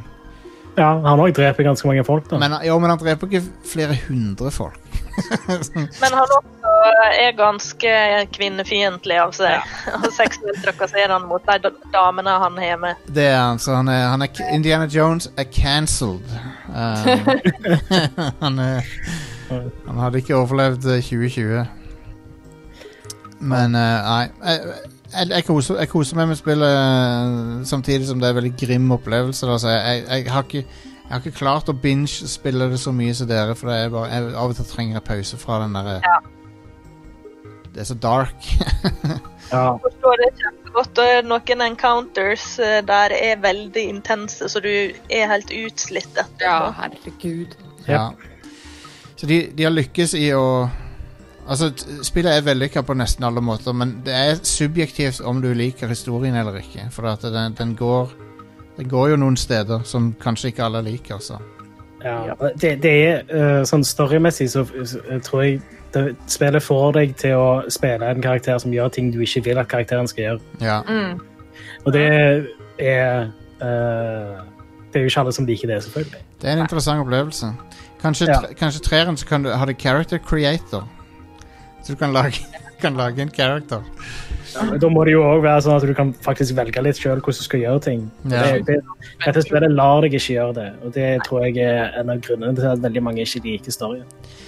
ja, han òg dreper ganske mange folk, da. Men, jo, men han dreper ikke flere hundre folk. Men han også er ganske kvinnefiendtlig av seg. Og seksuelt trakasserer han mot de damene han har med. Det er han, så han er, han er Indiana Jones er cancelled. Um, han, er, han hadde ikke overlevd eh, 2020. Men uh, nei jeg, jeg, jeg, koser, jeg koser meg med spillet eh, samtidig som det er en veldig grim opplevelse. Altså. jeg, har ikke, jeg har ikke klart å binge-spille det så mye som dere, for det er bare, jeg, av og til trenger jeg pause fra den derre Det er så dark. Ja. forstår det kjempegodt. Og noen encounters eh, der er veldig intense, så du er helt utslitt etterpå. Ja, herregud. Ja. Så de, de har lykkes i å Altså, spillet er vellykka på nesten alle måter, men det er subjektivt om du liker historien eller ikke. For at den, den går Den går jo noen steder som kanskje ikke alle liker, så. Ja, det, det er eh, sånn storymessig så, så tror jeg det, spillet får deg til å spille en karakter som gjør ting du ikke vil at karakteren skal gjøre. Ja. Og det er uh, Det er jo ikke alle som liker det, selvfølgelig. Det er en interessant opplevelse. Kanskje, Ja. kanskje treeren så kan du ha det character creator. Så du kan lage, kan lage en character. Men da må det jo òg være sånn at du kan faktisk velge litt sjøl hvordan du skal gjøre ting. Ja. Det, det, dette spillet lar deg ikke gjøre det, og det tror jeg er en av grunnene til at veldig mange ikke liker storyen.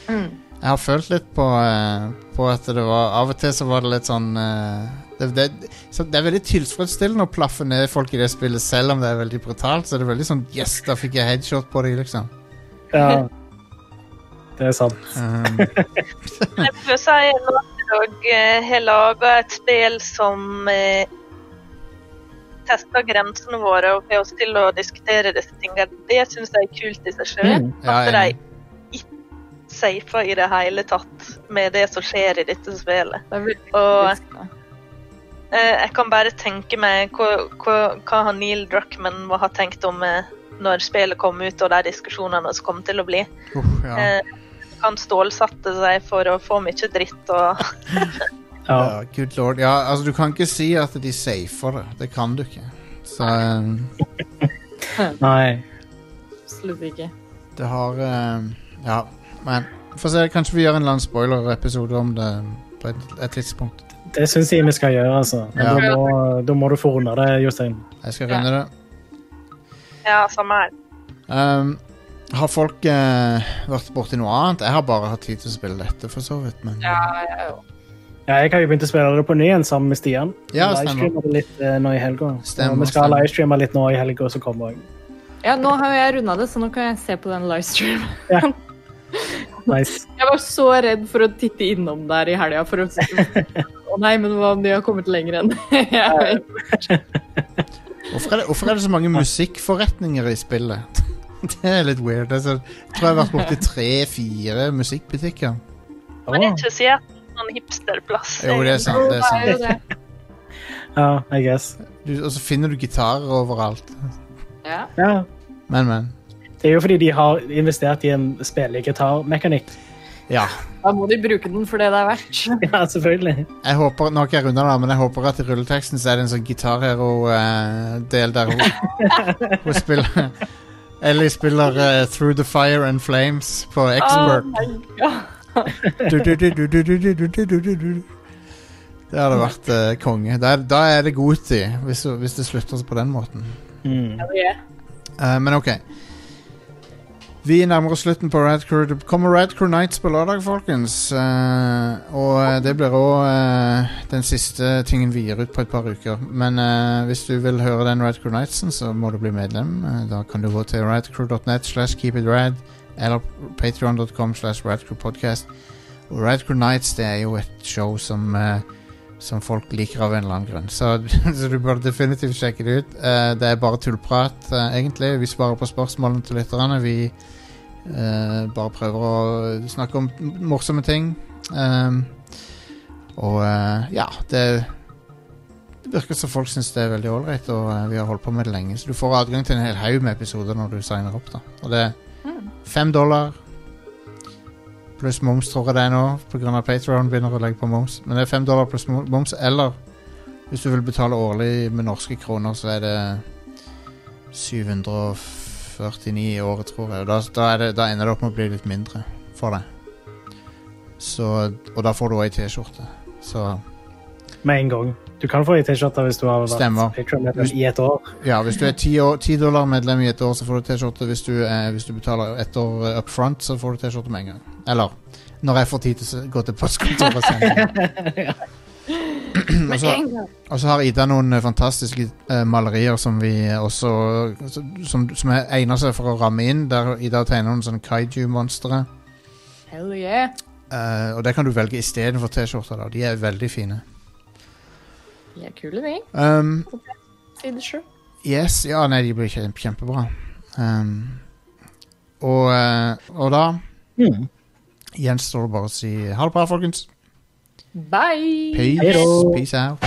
Jeg har følt litt på, eh, på at det var Av og til så var det litt sånn eh, det, det, så det er veldig tilfredsstillende å plaffe ned folk i det spillet, selv om det er veldig brutalt. Så det er veldig sånn Yes, da fikk jeg headshot på deg, liksom. Ja, det er sant. Um, Jeg eh, har laga et spill som eh, tester grensene våre og får oss til å diskutere disse tingene. Det syns jeg er kult i seg sjøl. Mm. Ja, At jeg er de ikke safer i det hele tatt med det som skjer i dette spillet. Og eh, jeg kan bare tenke meg hva, hva, hva Neil Druckman må ha tenkt om eh, når spillet kom ut, og de diskusjonene som kom til å bli. Uh, ja. Han stålsatte seg for å få mye dritt og Ja, good lord. Ja, altså, du kan ikke si at de safer det. Det kan du ikke. Så eh, Nei. Absolutt ikke. det har eh, Ja, men Få se, kanskje vi gjør en eller annen spoiler-episode om det på et, et tidspunkt. Det syns jeg vi skal gjøre, altså. Men Ja. da, må, da må du få unna det, Jostein. Jeg skal runde det. Ja, samme her. Um, har folk eh, vært borti noe annet? Jeg har bare hatt tid til å spille dette, for så vidt. Men Ja, ja, jo. Ja, jeg har jo begynt å spille det på ny igjen sammen med Stian. Ja, stemmer. Det litt eh, nå i helga. Stemmer, vi skal livestreame litt nå i helga kommer òg. ja, nå har jeg runda det, så nå kan jeg se på den livestream. Nice. Jeg var så redd for å titte innom der i helga for å Å nei, men hva om de har kommet lenger enn jeg? hvorfor, er det, hvorfor er det så mange musikkforretninger i spillet? Det er litt weird. Altså, jeg tror jeg har vært borti tre-fire musikkbutikker. Ikke det er en sånn hipsterplass. Jo, det er sant. Det er sant. Ja, I guess. Du, og så finner du gitarer overalt. Ja. Ja. Men, men. Det er jo fordi de har investert i en spillegitarmekanikk. Ja. Da må de bruke den for det det er verdt. Ja, selvfølgelig. Jeg håper, Nå har ikke jeg runda det, men jeg håper at i rulleteksten så er det en sånn gitarhero-del der hun, hun spiller Ellie spiller eh, Through the Fire and Flames på Expert. Oh my God. Du, du, du, du, du, du, du, du, du, du, du. Det hadde vært eh, konge. Da er, da er det godtid, hvis, hvis det slutter på den måten. Hell yeah. Eh, men OK. Vi nærmer oss slutten på Red Crew. Det kommer Red Crew Nights på lørdag, folkens. Uh, og eh, det blir òg den siste tingen vi gir ut på et par uker. Men uh, hvis du vil høre den Red Crew Nightsen, så må du bli medlem. Eh, da kan du gå til radcrew.net slash keepitrad eller patreon.com slash radcrewpodcast. Og Rad Crew Nights det er jo et show som eh, som folk liker av en eller annen grunn. Så, så du bør definitivt sjekke det ut. Uh, det er bare tullprat, uh, egentlig. Vi svarer på spørsmålene til lytterne. Vi eh, bare prøver å snakke om morsomme ting. Um, og uh, ja, det det virker som folk syns det er veldig ålreit, og uh, vi har holdt på med det lenge. Så du får adgang til en hel haug med episoder når du signer opp. da Og det er fem dollar pluss moms, tror jeg det er nå, pga. Patreon begynner å legge på moms. Men det er fem dollar pluss moms, eller hvis du vil betale årlig med norske kroner, så er det 749 i året, tror jeg. Og da, da, det, da ender det opp med å bli litt mindre for deg. Så, og da får du òg ei T-skjorte. Så Med en gang. Du kan få ei T-skjorte hvis du har vært. Patreon-medlem i et år. ja, hvis du er 10 dollar medlem i et år, så får du T-skjorte. Hvis, hvis du betaler ett år eh, up front, så får du T-skjorte med en gang. Eller når jeg får tid til å gå til postkontoret sende. Og så- Og så har Ida noen eh, fantastiske eh, malerier som vi også Som, som er egner seg for å ramme inn. Der Ida tegner noen sånne kaiju-monstre. Hell yeah. Eh, og det kan du velge istedenfor T-skjorter. De er veldig fine. De er kule, de. Um, Si det sjøl. yes, ja, nei, de blir kjempe, kjempebra. Um, og, eh, og da gjenstår det bare å si ha det bra, folkens. Bye. Peace. Peace out.